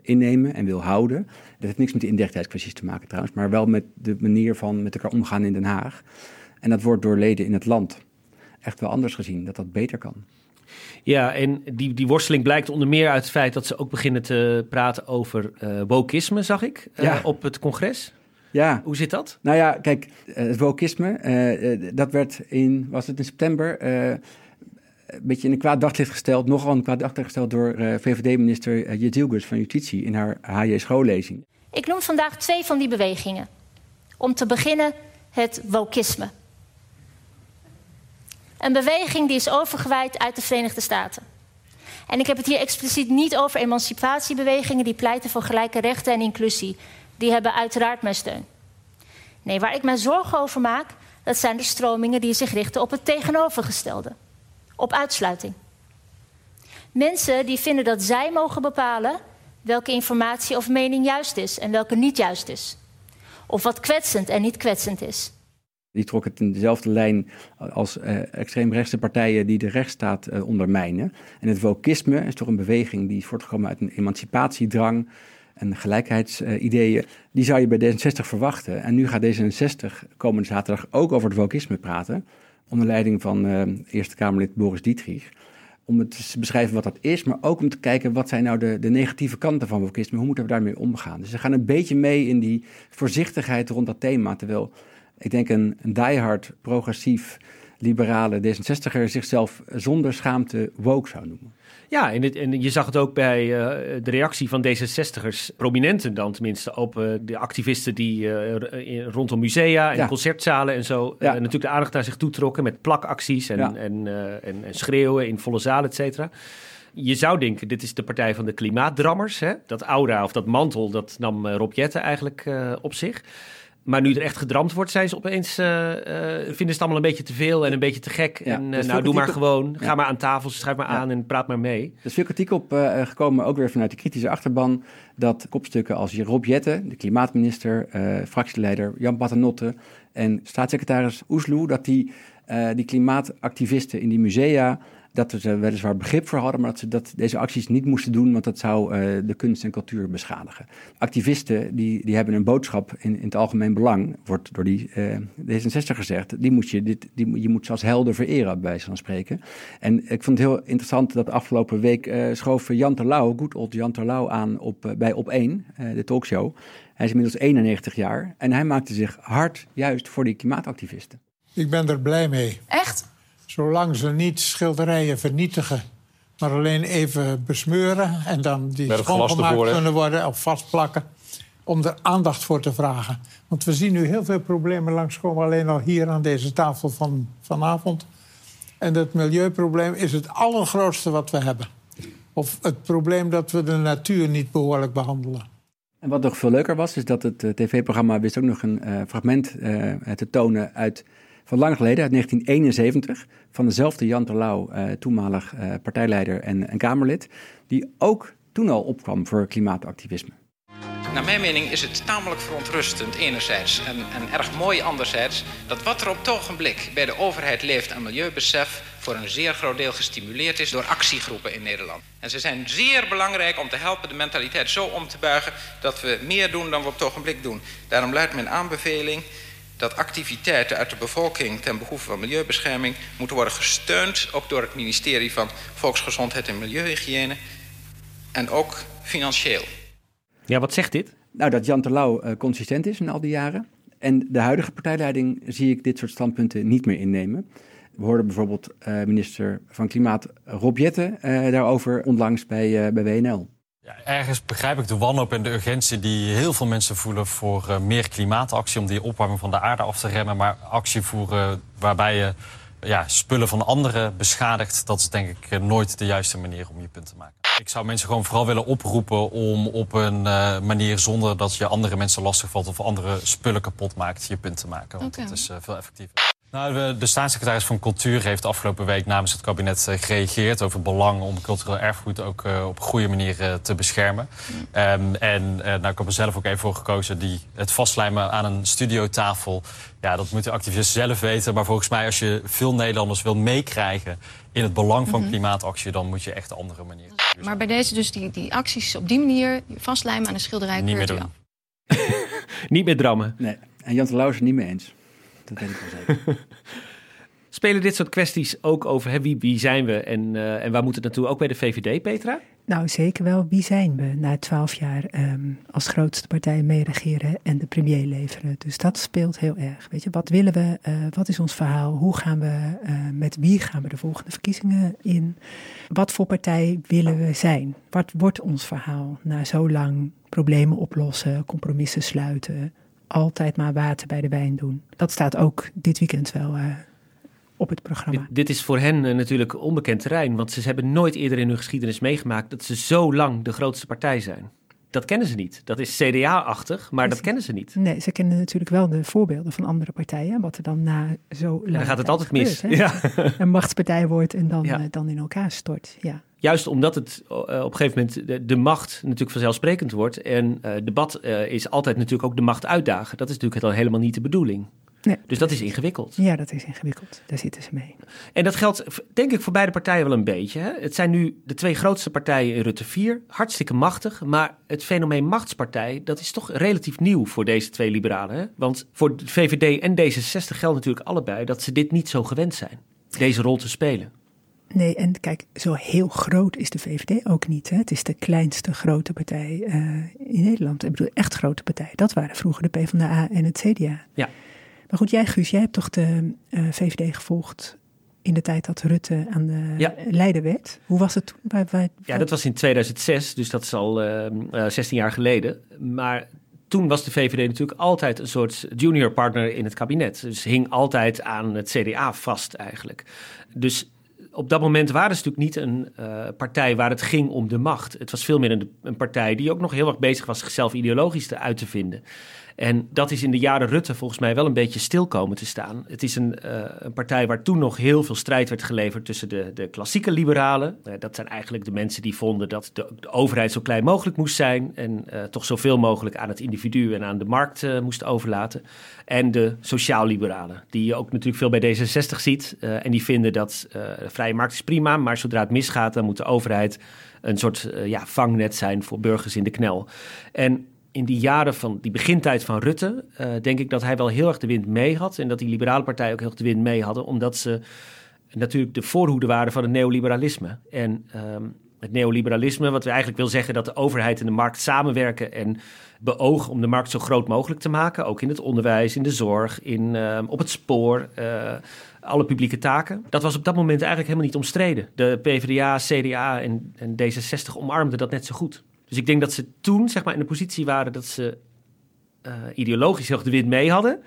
innemen en wil houden. Dat heeft niks met de indechtigheidskwesties te maken trouwens, maar wel met de manier van met elkaar omgaan in Den Haag. En dat wordt door leden in het land echt wel anders gezien, dat dat beter kan. Ja, en die, die worsteling blijkt onder meer uit het feit dat ze ook beginnen te praten over uh, wokisme, zag ik, uh, ja. op het congres. Ja. Hoe zit dat? Nou ja, kijk, het wokisme, uh, dat werd in, was het in september, een beetje in een kwaad daglicht gesteld, nogal een kwaad daglicht gesteld door VVD-minister uh, Jezilgus van Justitie in haar HJ schoollezing. Ik noem vandaag twee van die bewegingen. Om te beginnen het wokisme. Een beweging die is overgewaaid uit de Verenigde Staten. En ik heb het hier expliciet niet over emancipatiebewegingen die pleiten voor gelijke rechten en inclusie. Die hebben uiteraard mijn steun. Nee, waar ik mij zorgen over maak, dat zijn de stromingen die zich richten op het tegenovergestelde. Op uitsluiting. Mensen die vinden dat zij mogen bepalen welke informatie of mening juist is en welke niet juist is. Of wat kwetsend en niet kwetsend is. Die trok het in dezelfde lijn als uh, extreemrechtse partijen die de rechtsstaat uh, ondermijnen. En het wokisme is toch een beweging die is voortgekomen uit een emancipatiedrang en gelijkheidsideeën. Die zou je bij D66 verwachten. En nu gaat D66 komende zaterdag ook over het wokisme praten. Onder leiding van Eerste Kamerlid Boris Dietrich. Om het te beschrijven wat dat is, maar ook om te kijken wat zijn nou de, de negatieve kanten van wokisme. Hoe moeten we daarmee omgaan? Dus ze gaan een beetje mee in die voorzichtigheid rond dat thema. Terwijl ik denk een, een diehard, progressief, liberale D66er zichzelf zonder schaamte woke zou noemen. Ja, en, het, en je zag het ook bij uh, de reactie van D66'ers, prominenten dan tenminste, op uh, de activisten die uh, rondom musea en ja. concertzalen en zo ja. natuurlijk de aandacht naar zich toetrokken met plakacties en, ja. en, en, en, schreeuwen in volle zalen, et cetera. Je zou denken, dit is de partij van de klimaatdrammers. Hè? Dat aura of dat mantel, dat nam Rob Jetten eigenlijk op zich. Maar nu er echt gedramd wordt, zijn ze opeens, uh, uh, vinden ze het allemaal een beetje te veel en een beetje te gek. Ja, en uh, nou, doe maar op... gewoon. Ja. Ga maar aan tafel, schrijf maar aan en praat maar mee. Er is veel kritiek op gekomen, ook weer vanuit de kritische achterban, dat kopstukken als Rob Jetten, de klimaatminister, fractieleider Jan Paternotte en staatssecretaris Oesloe, dat die, die klimaatactivisten in die musea dat ze weliswaar begrip voor hadden, maar dat ze dat, deze acties niet moesten doen, want dat zou uh, de kunst en cultuur beschadigen. Activisten die, die hebben een boodschap in, in het algemeen belang, wordt door die uh, D66 gezegd, die moet je, dit, die, je moet ze als helden vereren, bij wijze van spreken. En ik vond het heel interessant dat afgelopen week uh, schoof Jan Terlouw, goed old Jan Terlouw, aan op, bij Op1, de talkshow. Hij is inmiddels 91 jaar en hij maakte zich hard juist voor die klimaatactivisten. Ik ben er blij mee. Echt? Zolang ze niet schilderijen vernietigen, maar alleen even besmeuren en dan die schoongemaakt kunnen worden of vastplakken. Om er aandacht voor te vragen. Want we zien nu heel veel problemen langskomen, alleen al hier aan deze tafel van vanavond. En dat milieuprobleem is het allergrootste wat we hebben. Of het probleem dat we de natuur niet behoorlijk behandelen. En wat nog veel leuker was, is dat het tv-programma wist ook nog een uh, fragment uh, te tonen uit van lang geleden, uit 1971, van dezelfde Jan Terlouw, uh, toenmalig uh, partijleider en, Kamerlid, die ook toen al opkwam voor klimaatactivisme. Naar mijn mening is het tamelijk verontrustend enerzijds en, en erg mooi anderzijds dat wat er op het ogenblik bij de overheid leeft aan milieubesef voor een zeer groot deel gestimuleerd is door actiegroepen in Nederland. En ze zijn zeer belangrijk om te helpen de mentaliteit zo om te buigen dat we meer doen dan we op het ogenblik doen. Daarom luidt mijn aanbeveling dat activiteiten uit de bevolking ten behoeve van milieubescherming moeten worden gesteund, ook door het ministerie van Volksgezondheid en Milieuhygiëne en ook financieel. Ja, wat zegt dit? Nou, dat Jan Terlouw uh, consistent is in al die jaren. En de huidige partijleiding zie ik dit soort standpunten niet meer innemen. We hoorden bijvoorbeeld uh, minister van Klimaat Rob Jetten uh, daarover onlangs bij, bij WNL. Ja, ergens begrijp ik de wanhoop en de urgentie die heel veel mensen voelen voor uh, meer klimaatactie om die opwarming van de aarde af te remmen. Maar actie voeren waarbij je ja, spullen van anderen beschadigt, dat is denk ik nooit de juiste manier om je punt te maken. Ik zou mensen gewoon vooral willen oproepen om op een uh, manier zonder dat je andere mensen lastigvalt of andere spullen kapot maakt, je punt te maken. Want dat is uh, veel effectiever. Nou, de staatssecretaris van Cultuur heeft afgelopen week namens het kabinet uh, gereageerd over het belang om cultureel erfgoed ook uh, op een goede manier uh, te beschermen. Um, en nou, ik heb er zelf ook even voor gekozen, die, het vastlijmen aan een studiotafel. Ja, dat moeten activisten zelf weten. Maar volgens mij, als je veel Nederlanders wil meekrijgen in het belang van mm -hmm. klimaatactie, dan moet je echt een andere manier. Maar bij deze dus die, die acties op die manier vastlijmen aan een schilderij. Niet meer doen. niet meer drammen. Nee, en Jan de Lauw is het niet mee eens. Dat weet ik wel zeker. Spelen dit soort kwesties ook over hè, wie, wie zijn we en, uh, en waar moet het naartoe? Ook bij de VVD, Petra? Nou, zeker wel. Wie zijn we na twaalf jaar um, als grootste partij meeregeren en de premier leveren? Dus dat speelt heel erg. Weet je, wat willen we? Uh, wat is ons verhaal? Hoe gaan we, uh, met wie gaan we de volgende verkiezingen in? Wat voor partij willen we zijn? Wat wordt ons verhaal na zo lang problemen oplossen, compromissen sluiten? Altijd maar water bij de wijn doen. Dat staat ook dit weekend wel uh, op het programma. Dit, is voor hen uh, natuurlijk onbekend terrein, want ze hebben nooit eerder in hun geschiedenis meegemaakt dat ze zo lang de grootste partij zijn. Dat kennen ze niet. Dat is CDA-achtig, maar dat kennen ze niet. Nee, ze kennen natuurlijk wel de voorbeelden van andere partijen. Wat er dan na zo lang. Dan gaat het altijd mis. ja. Een machtspartij wordt en dan, ja. uh, dan in elkaar stort. Ja juist omdat het uh, op een gegeven moment de, de, macht natuurlijk vanzelfsprekend wordt. En uh, debat uh, is altijd natuurlijk ook de macht uitdagen. Dat is natuurlijk helemaal niet de bedoeling. Nee, dus dat is ingewikkeld. Ja, dat is ingewikkeld. Daar zitten ze mee. En dat geldt denk ik voor beide partijen wel een beetje. Hè? Het zijn nu de twee grootste partijen in Rutte 4. Hartstikke machtig. Maar het fenomeen machtspartij, dat is toch relatief nieuw voor deze twee liberalen. Hè? Want voor de VVD en D66 geldt natuurlijk allebei dat ze dit niet zo gewend zijn. Deze rol te spelen. Nee, en kijk, zo heel groot is de VVD ook niet. Hè? Het is de kleinste grote partij uh, in Nederland. Ik bedoel, echt grote partij. Dat waren vroeger de PvdA en het CDA. Ja. Maar goed, jij Guus, jij hebt toch de uh, VVD gevolgd in de tijd dat Rutte aan de ja. leider werd. Hoe was het toen? Ja, dat was in 2006, dus dat is al uh, 16 jaar geleden. Maar toen was de VVD natuurlijk altijd een soort junior partner in het kabinet. Dus hing altijd aan het CDA vast eigenlijk. Dus op dat moment waren ze natuurlijk niet een uh, partij waar het ging om de macht. Het was veel meer een, een, partij die ook nog heel erg bezig was zichzelf ideologisch te uit te vinden. En dat is in de jaren Rutte volgens mij wel een beetje stil komen te staan. Het is een, uh, een partij waar toen nog heel veel strijd werd geleverd tussen de, de klassieke liberalen. Uh, dat zijn eigenlijk de mensen die vonden dat de, overheid zo klein mogelijk moest zijn. En uh, toch zoveel mogelijk aan het individu en aan de markt moest overlaten. En de sociaal-liberalen, die je ook natuurlijk veel bij D66 ziet. en die vinden dat de vrije markt is prima, maar zodra het misgaat, dan moet de overheid een soort ja, vangnet zijn voor burgers in de knel. En in die jaren van die begintijd van Rutte, uh, denk ik dat hij wel heel erg de wind mee had. En dat die liberale partijen ook heel erg de wind mee hadden, omdat ze natuurlijk de voorhoede waren van het neoliberalisme. En um, het neoliberalisme, wat we eigenlijk wil zeggen dat de overheid en de markt samenwerken en beogen om de markt zo groot mogelijk te maken. Ook in het onderwijs, in de zorg, in, uh, op het spoor, uh, alle publieke taken. Dat was op dat moment eigenlijk helemaal niet omstreden. De PvdA, CDA en, en D66 omarmden dat net zo goed. Dus ik denk dat ze toen zeg maar, in de positie waren dat ze uh, ideologisch heel de wind mee hadden.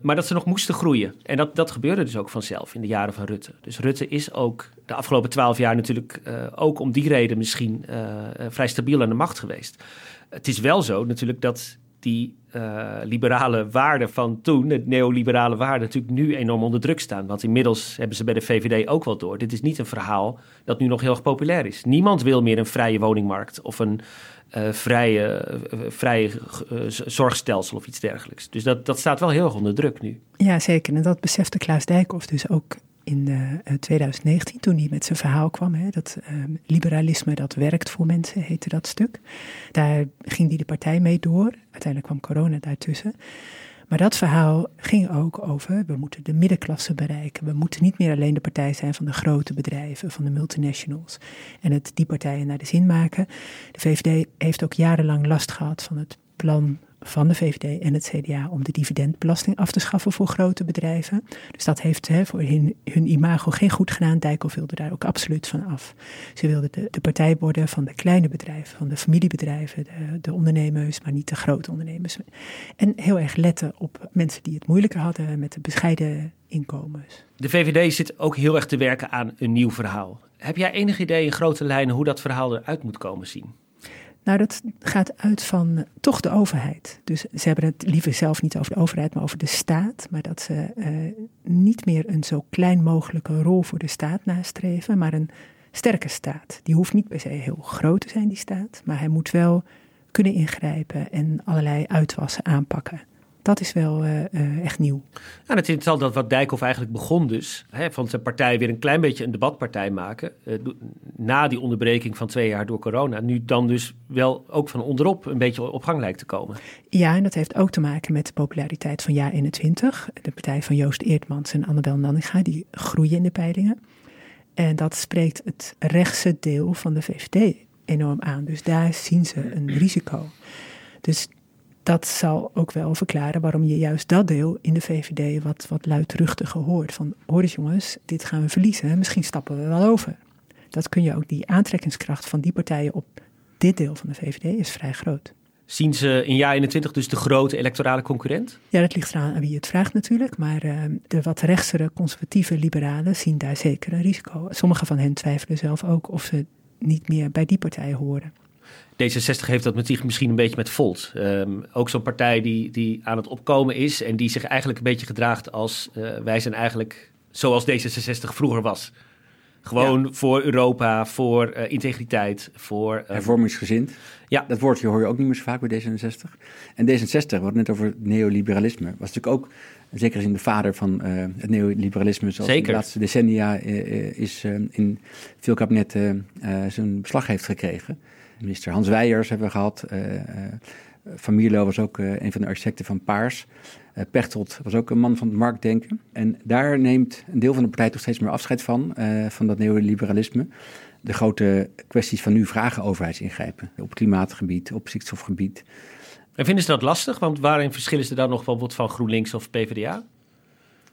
Maar dat ze nog moesten groeien. En dat, dat gebeurde dus ook vanzelf in de jaren van Rutte. Dus Rutte is ook de afgelopen twaalf jaar natuurlijk uh, ook om die reden misschien uh, vrij stabiel aan de macht geweest. Het is wel zo natuurlijk dat die uh, liberale waarden van toen, de neoliberale waarden, natuurlijk nu enorm onder druk staan. Want inmiddels hebben ze bij de VVD ook wel door. Dit is niet een verhaal dat nu nog heel erg populair is. Niemand wil meer een vrije woningmarkt of een uh, vrije, uh, vrije zorgstelsel of iets dergelijks. Dus dat, dat staat wel heel erg onder druk nu. Ja, zeker. En dat besefte Klaas Dijkhoff dus ook in uh, 2019, toen hij met zijn verhaal kwam. Hè, dat uh, liberalisme dat werkt voor mensen, heette dat stuk. Daar ging hij de partij mee door. Uiteindelijk kwam corona daartussen. Maar dat verhaal ging ook over, we moeten de middenklasse bereiken. We moeten niet meer alleen de partij zijn van de grote bedrijven, van de multinationals. En het die partijen naar de zin maken. De VVD heeft ook jarenlang last gehad van het plan van de VVD en het CDA om de dividendbelasting af te schaffen voor grote bedrijven. Dus dat heeft hè, voor hun, hun, imago geen goed gedaan. Dijkhoff wilde daar ook absoluut van af. Ze wilden de, de partij worden van de kleine bedrijven, van de familiebedrijven, de, de ondernemers, maar niet de grote ondernemers. En heel erg letten op mensen die het moeilijker hadden met de bescheiden inkomens. De VVD zit ook heel erg te werken aan een nieuw verhaal. Heb jij enig idee in grote lijnen hoe dat verhaal eruit moet komen zien? Nou, dat gaat uit van eh, toch de overheid. Dus ze hebben het liever zelf niet over de overheid, maar over de staat. Maar dat ze uh, niet meer een zo klein mogelijke rol voor de staat nastreven, maar een sterke staat. Die hoeft niet per se heel groot te zijn, die staat, maar hij moet wel kunnen ingrijpen en allerlei uitwassen aanpakken dat is wel uh, uh, echt nieuw. Ja, het is interessant dat wat Dijkhoff eigenlijk begon dus, hè, van zijn partij weer een klein beetje een debatpartij maken, uh, na die onderbreking van twee jaar door corona, nu dan dus wel ook van onderop een beetje op gang lijkt te komen. Ja, en dat heeft ook te maken met de populariteit van Ja 21, de partij van Joost Eertmans en Annabel Nanninga, die groeien in de peilingen. En dat spreekt het rechtse deel van de VVD enorm aan. Dus daar zien ze een risico. Dus dat zal ook wel verklaren waarom je juist dat deel in de VVD wat, wat luidruchtiger hoort. Van hoor eens jongens, dit gaan we verliezen, misschien stappen we wel over. Dat kun je ook, die aantrekkingskracht van die partijen op dit deel van de VVD is vrij groot. Zien ze in jaar 21 dus de grote electorale concurrent? Ja, dat ligt eraan aan wie het vraagt natuurlijk. Maar uh, de wat rechtsere conservatieve liberalen zien daar zeker een risico. Sommige van hen twijfelen zelf ook of ze niet meer bij die partijen horen. D66 heeft dat met zich misschien een beetje met Volt. Um, ook zo'n partij die, die aan het opkomen is en die zich eigenlijk een beetje gedraagt als uh, wij zijn eigenlijk zoals D66 vroeger was. Gewoon ja. voor Europa, voor uh, integriteit, voor... Uh, Hervormingsgezind. Ja. Dat woordje hoor je ook niet meer zo vaak bij D66. En D66, we hadden het net over neoliberalisme, was natuurlijk ook in zekere zin de vader van uh, het neoliberalisme. Zoals Zeker. in de laatste decennia is in veel kabinetten zijn beslag heeft gekregen. Minister Hans Weijers hebben we gehad. Uh, uh, Van Mierlo was ook uh, een van de architecten van Paars. Pechtold was ook een man van het marktdenken. En daar neemt een deel van de partij toch steeds meer afscheid van, van dat neoliberalisme. De grote kwesties van nu vragen overheidsingrijpen. Op klimaatgebied, op stikstofgebied. En vinden ze dat lastig? Want waarin verschillen ze dan nog wat van GroenLinks of PvdA?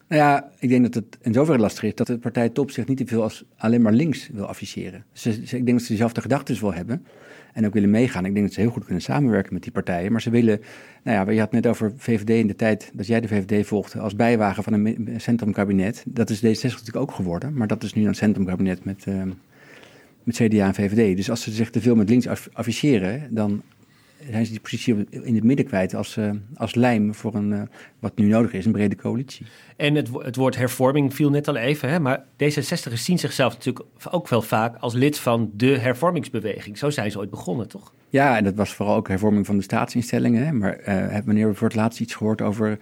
Nou ja, ik denk dat het in zoverre lastig is dat de partij top zich niet te veel als alleen maar links wil afficheren. Ze, ik denk dat ze dezelfde gedachten wel hebben en ook willen meegaan. Ik denk dat ze heel goed kunnen samenwerken met die partijen. Maar ze willen, nou ja, je had net over VVD in de tijd dat jij de VVD volgde als bijwagen van een centrumkabinet. Dat is D66 natuurlijk ook geworden, maar dat is nu een centrumkabinet met, uh, met CDA en VVD. Dus als ze zich te veel met links afficheren, dan zijn ze die positie in het midden kwijt als, uh, als lijm voor een, uh, wat nu nodig is, een brede coalitie. En het, het woord hervorming viel net al even, hè, maar D66 zien zichzelf natuurlijk ook wel vaak als lid van de hervormingsbeweging. Zo zijn ze ooit begonnen, toch? Ja, en dat was vooral ook hervorming van de staatsinstellingen. Hè. Maar uh, wanneer we voor het laatst iets gehoord over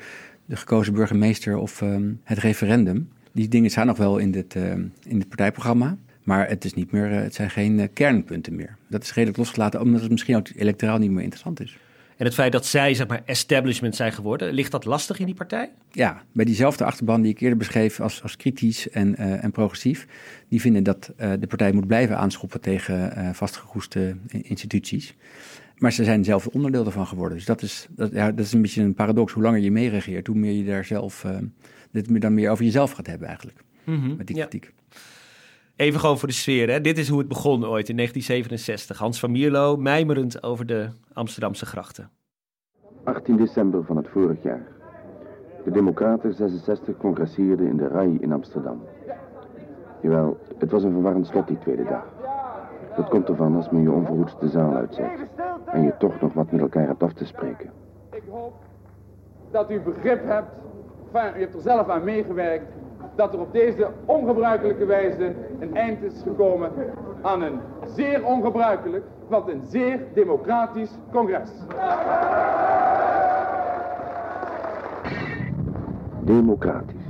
de gekozen burgemeester of um, het referendum? Die dingen staan nog wel in het, in het partijprogramma. Maar het, is niet meer, het zijn geen kernpunten meer. Dat is redelijk losgelaten, omdat het misschien ook electoraal niet meer interessant is. En het feit dat zij, zeg maar, establishment zijn geworden, ligt dat lastig in die partij? Ja, bij diezelfde achterban die ik eerder beschreef als, als kritisch en, uh, en progressief, die vinden dat uh, de partij moet blijven aanschoppen tegen uh, vastgeroeste instituties. Maar ze zijn zelf onderdeel ervan geworden. Dus dat is, dat, ja, dat is een beetje een paradox. Hoe langer je meeregeert, hoe meer je daar zelf, dit dan meer over jezelf gaat hebben eigenlijk. Mm -hmm, met die kritiek. Ja. Even gewoon voor de sfeer. Hè? Dit is hoe het begon ooit in 1967. Hans van Mierlo mijmerend over de Amsterdamse grachten. 18 december van het vorig jaar. De Democraten 66 congresseerden in de RAI in Amsterdam. Jawel, het was een verwarrend slot die tweede dag. Dat komt ervan als men je onverhoeds de zaal uitzet. En je toch nog wat met elkaar hebt af te spreken. Ik hoop dat u begrip hebt, enfin, u hebt er zelf aan meegewerkt dat er op deze ongebruikelijke wijze een eind is gekomen aan een zeer ongebruikelijk, want een zeer democratisch congres. Democratisch.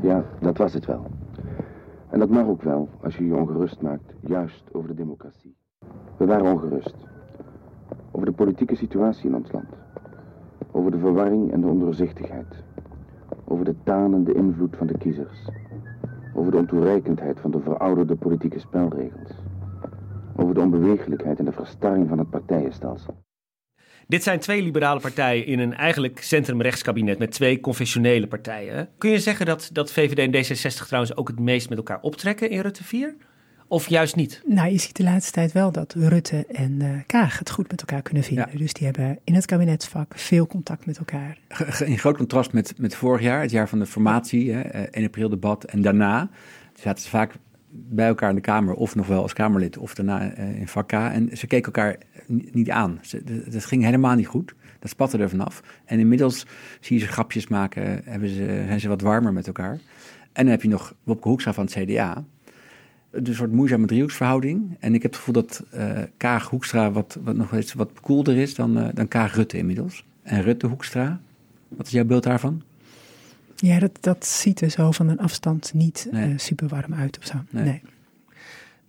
Ja, dat was het wel. En dat mag ook wel als je je ongerust maakt, juist over de democratie. We waren ongerust. Over de politieke situatie in ons land. Over de verwarring en de ondoorzichtigheid over de tanende invloed van de kiezers, over de ontoereikendheid van de verouderde politieke spelregels, over de onbewegelijkheid en de verstarring van het partijenstelsel. Dit zijn twee liberale partijen in een eigenlijk centrumrechtskabinet met twee confessionele partijen. Kun je zeggen dat, dat VVD en D66 trouwens ook het meest met elkaar optrekken in Rutte 4? Of juist niet? Nou, je ziet de laatste tijd wel dat Rutte en uh, Kaag het goed met elkaar kunnen vinden. Dus die hebben in het kabinetsvak veel contact met elkaar. In groot contrast met, met vorig jaar, het jaar van de formatie, hè, 1 eh, april debat en daarna zaten ze vaak bij elkaar in de Kamer, of nog wel als Kamerlid, of daarna uh, in vak K. En ze keken elkaar niet aan. Dat ging helemaal niet goed. Dat spatte er vanaf. En inmiddels zie je ze grapjes maken, hebben ze, zijn ze wat warmer met elkaar. En dan heb je nog Wopke Hoekstra van het CDA. Een soort moeizame driehoeksverhouding. En ik heb het gevoel dat uh, Kaag Hoekstra wat, wat nog eens wat koelder is dan, uh, dan Kaag Rutte inmiddels. En Rutte Hoekstra, wat is jouw beeld daarvan? Ja, dat, dat ziet er zo van een afstand niet nee. uh, super warm uit of zo. Nee.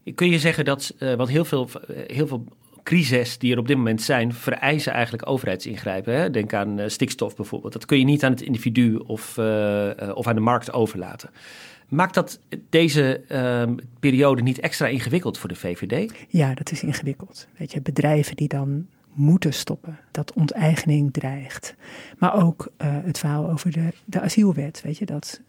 nee. Kun je zeggen dat, uh, want heel veel, heel veel crises die er op dit moment zijn, vereisen eigenlijk overheidsingrijpen. Hè? Denk aan uh, stikstof bijvoorbeeld. Dat kun je niet aan het individu of, of aan de markt overlaten. Maakt dat deze uh, periode niet extra ingewikkeld voor de VVD? Ja, dat is ingewikkeld. Weet je, bedrijven die dan moeten stoppen, dat onteigening dreigt. Maar ook uh, het verhaal over de, de asielwet, weet je, dat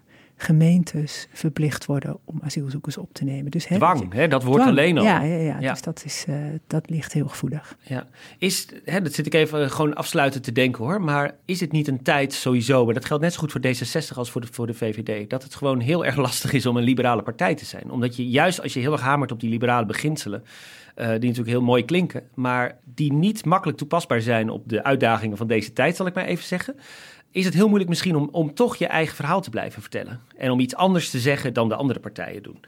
gemeentes verplicht worden om asielzoekers op te nemen. Dus, hè, dwang, hè, dat wordt alleen al. Ja, ja, ja, ja. dus dat, is, uh, dat ligt heel gevoelig. Ja. Is, hè, dat zit ik even gewoon afsluiten te denken hoor, maar is het niet een tijd sowieso, maar dat geldt net zo goed voor D66 als voor de, voor de VVD, dat het gewoon heel erg lastig is om een liberale partij te zijn. Omdat je juist als je heel erg hamert op die liberale beginselen, uh, die natuurlijk heel mooi klinken, maar die niet makkelijk toepasbaar zijn op de uitdagingen van deze tijd, zal ik maar even zeggen is het heel moeilijk misschien om, om toch je eigen verhaal te blijven vertellen. En om iets anders te zeggen dan de andere partijen doen.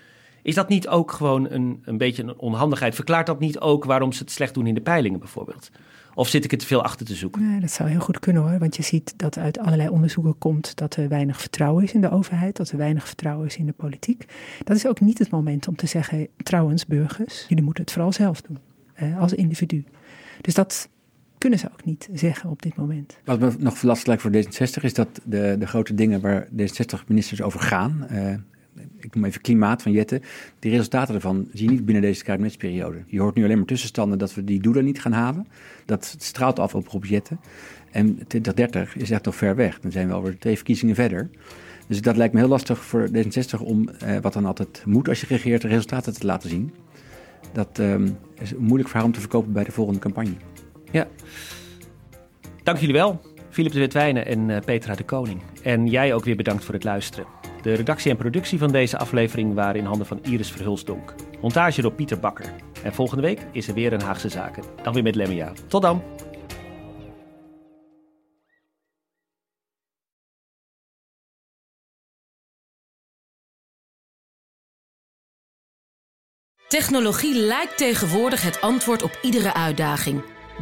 Is dat niet ook gewoon een, een beetje een onhandigheid? Verklaart dat niet ook waarom ze het slecht doen in de peilingen bijvoorbeeld? Of zit ik er te veel achter te zoeken? Nee, dat zou heel goed kunnen hoor. Want je ziet dat uit allerlei onderzoeken komt dat er weinig vertrouwen is in de overheid, dat er weinig vertrouwen is in de politiek. Dat is ook niet het moment om te zeggen, trouwens burgers, jullie moeten het vooral zelf doen, als individu. Dus dat, kunnen ze ook niet zeggen op dit moment. Wat me nog lastig lijkt voor D66 is dat de, de grote dingen waar D66-ministers over gaan, uh, ik noem even klimaat van Jette, die resultaten daarvan zie je niet binnen deze kabinetsperiode. Je hoort nu alleen maar tussenstanden dat we die doelen niet gaan halen. Dat straalt af op Rob Jette. En 2030 is echt nog ver weg. Dan zijn we alweer twee verkiezingen verder. Dus dat lijkt me heel lastig voor D66 om, uh, wat dan altijd moet als je regeert, de resultaten te laten zien. Dat um, is moeilijk voor haar om te verkopen bij de volgende campagne. Ja. Dank jullie wel, Philip de Witwijnen en uh, Petra de Koning. En jij ook weer bedankt voor het luisteren. De redactie en productie van deze aflevering waren in handen van Iris Verhulsdonk. Montage door Pieter Bakker. En volgende week is er weer een Haagse Zaken. Dan weer met Lemmia. Tot dan! Technologie lijkt tegenwoordig het antwoord op iedere uitdaging.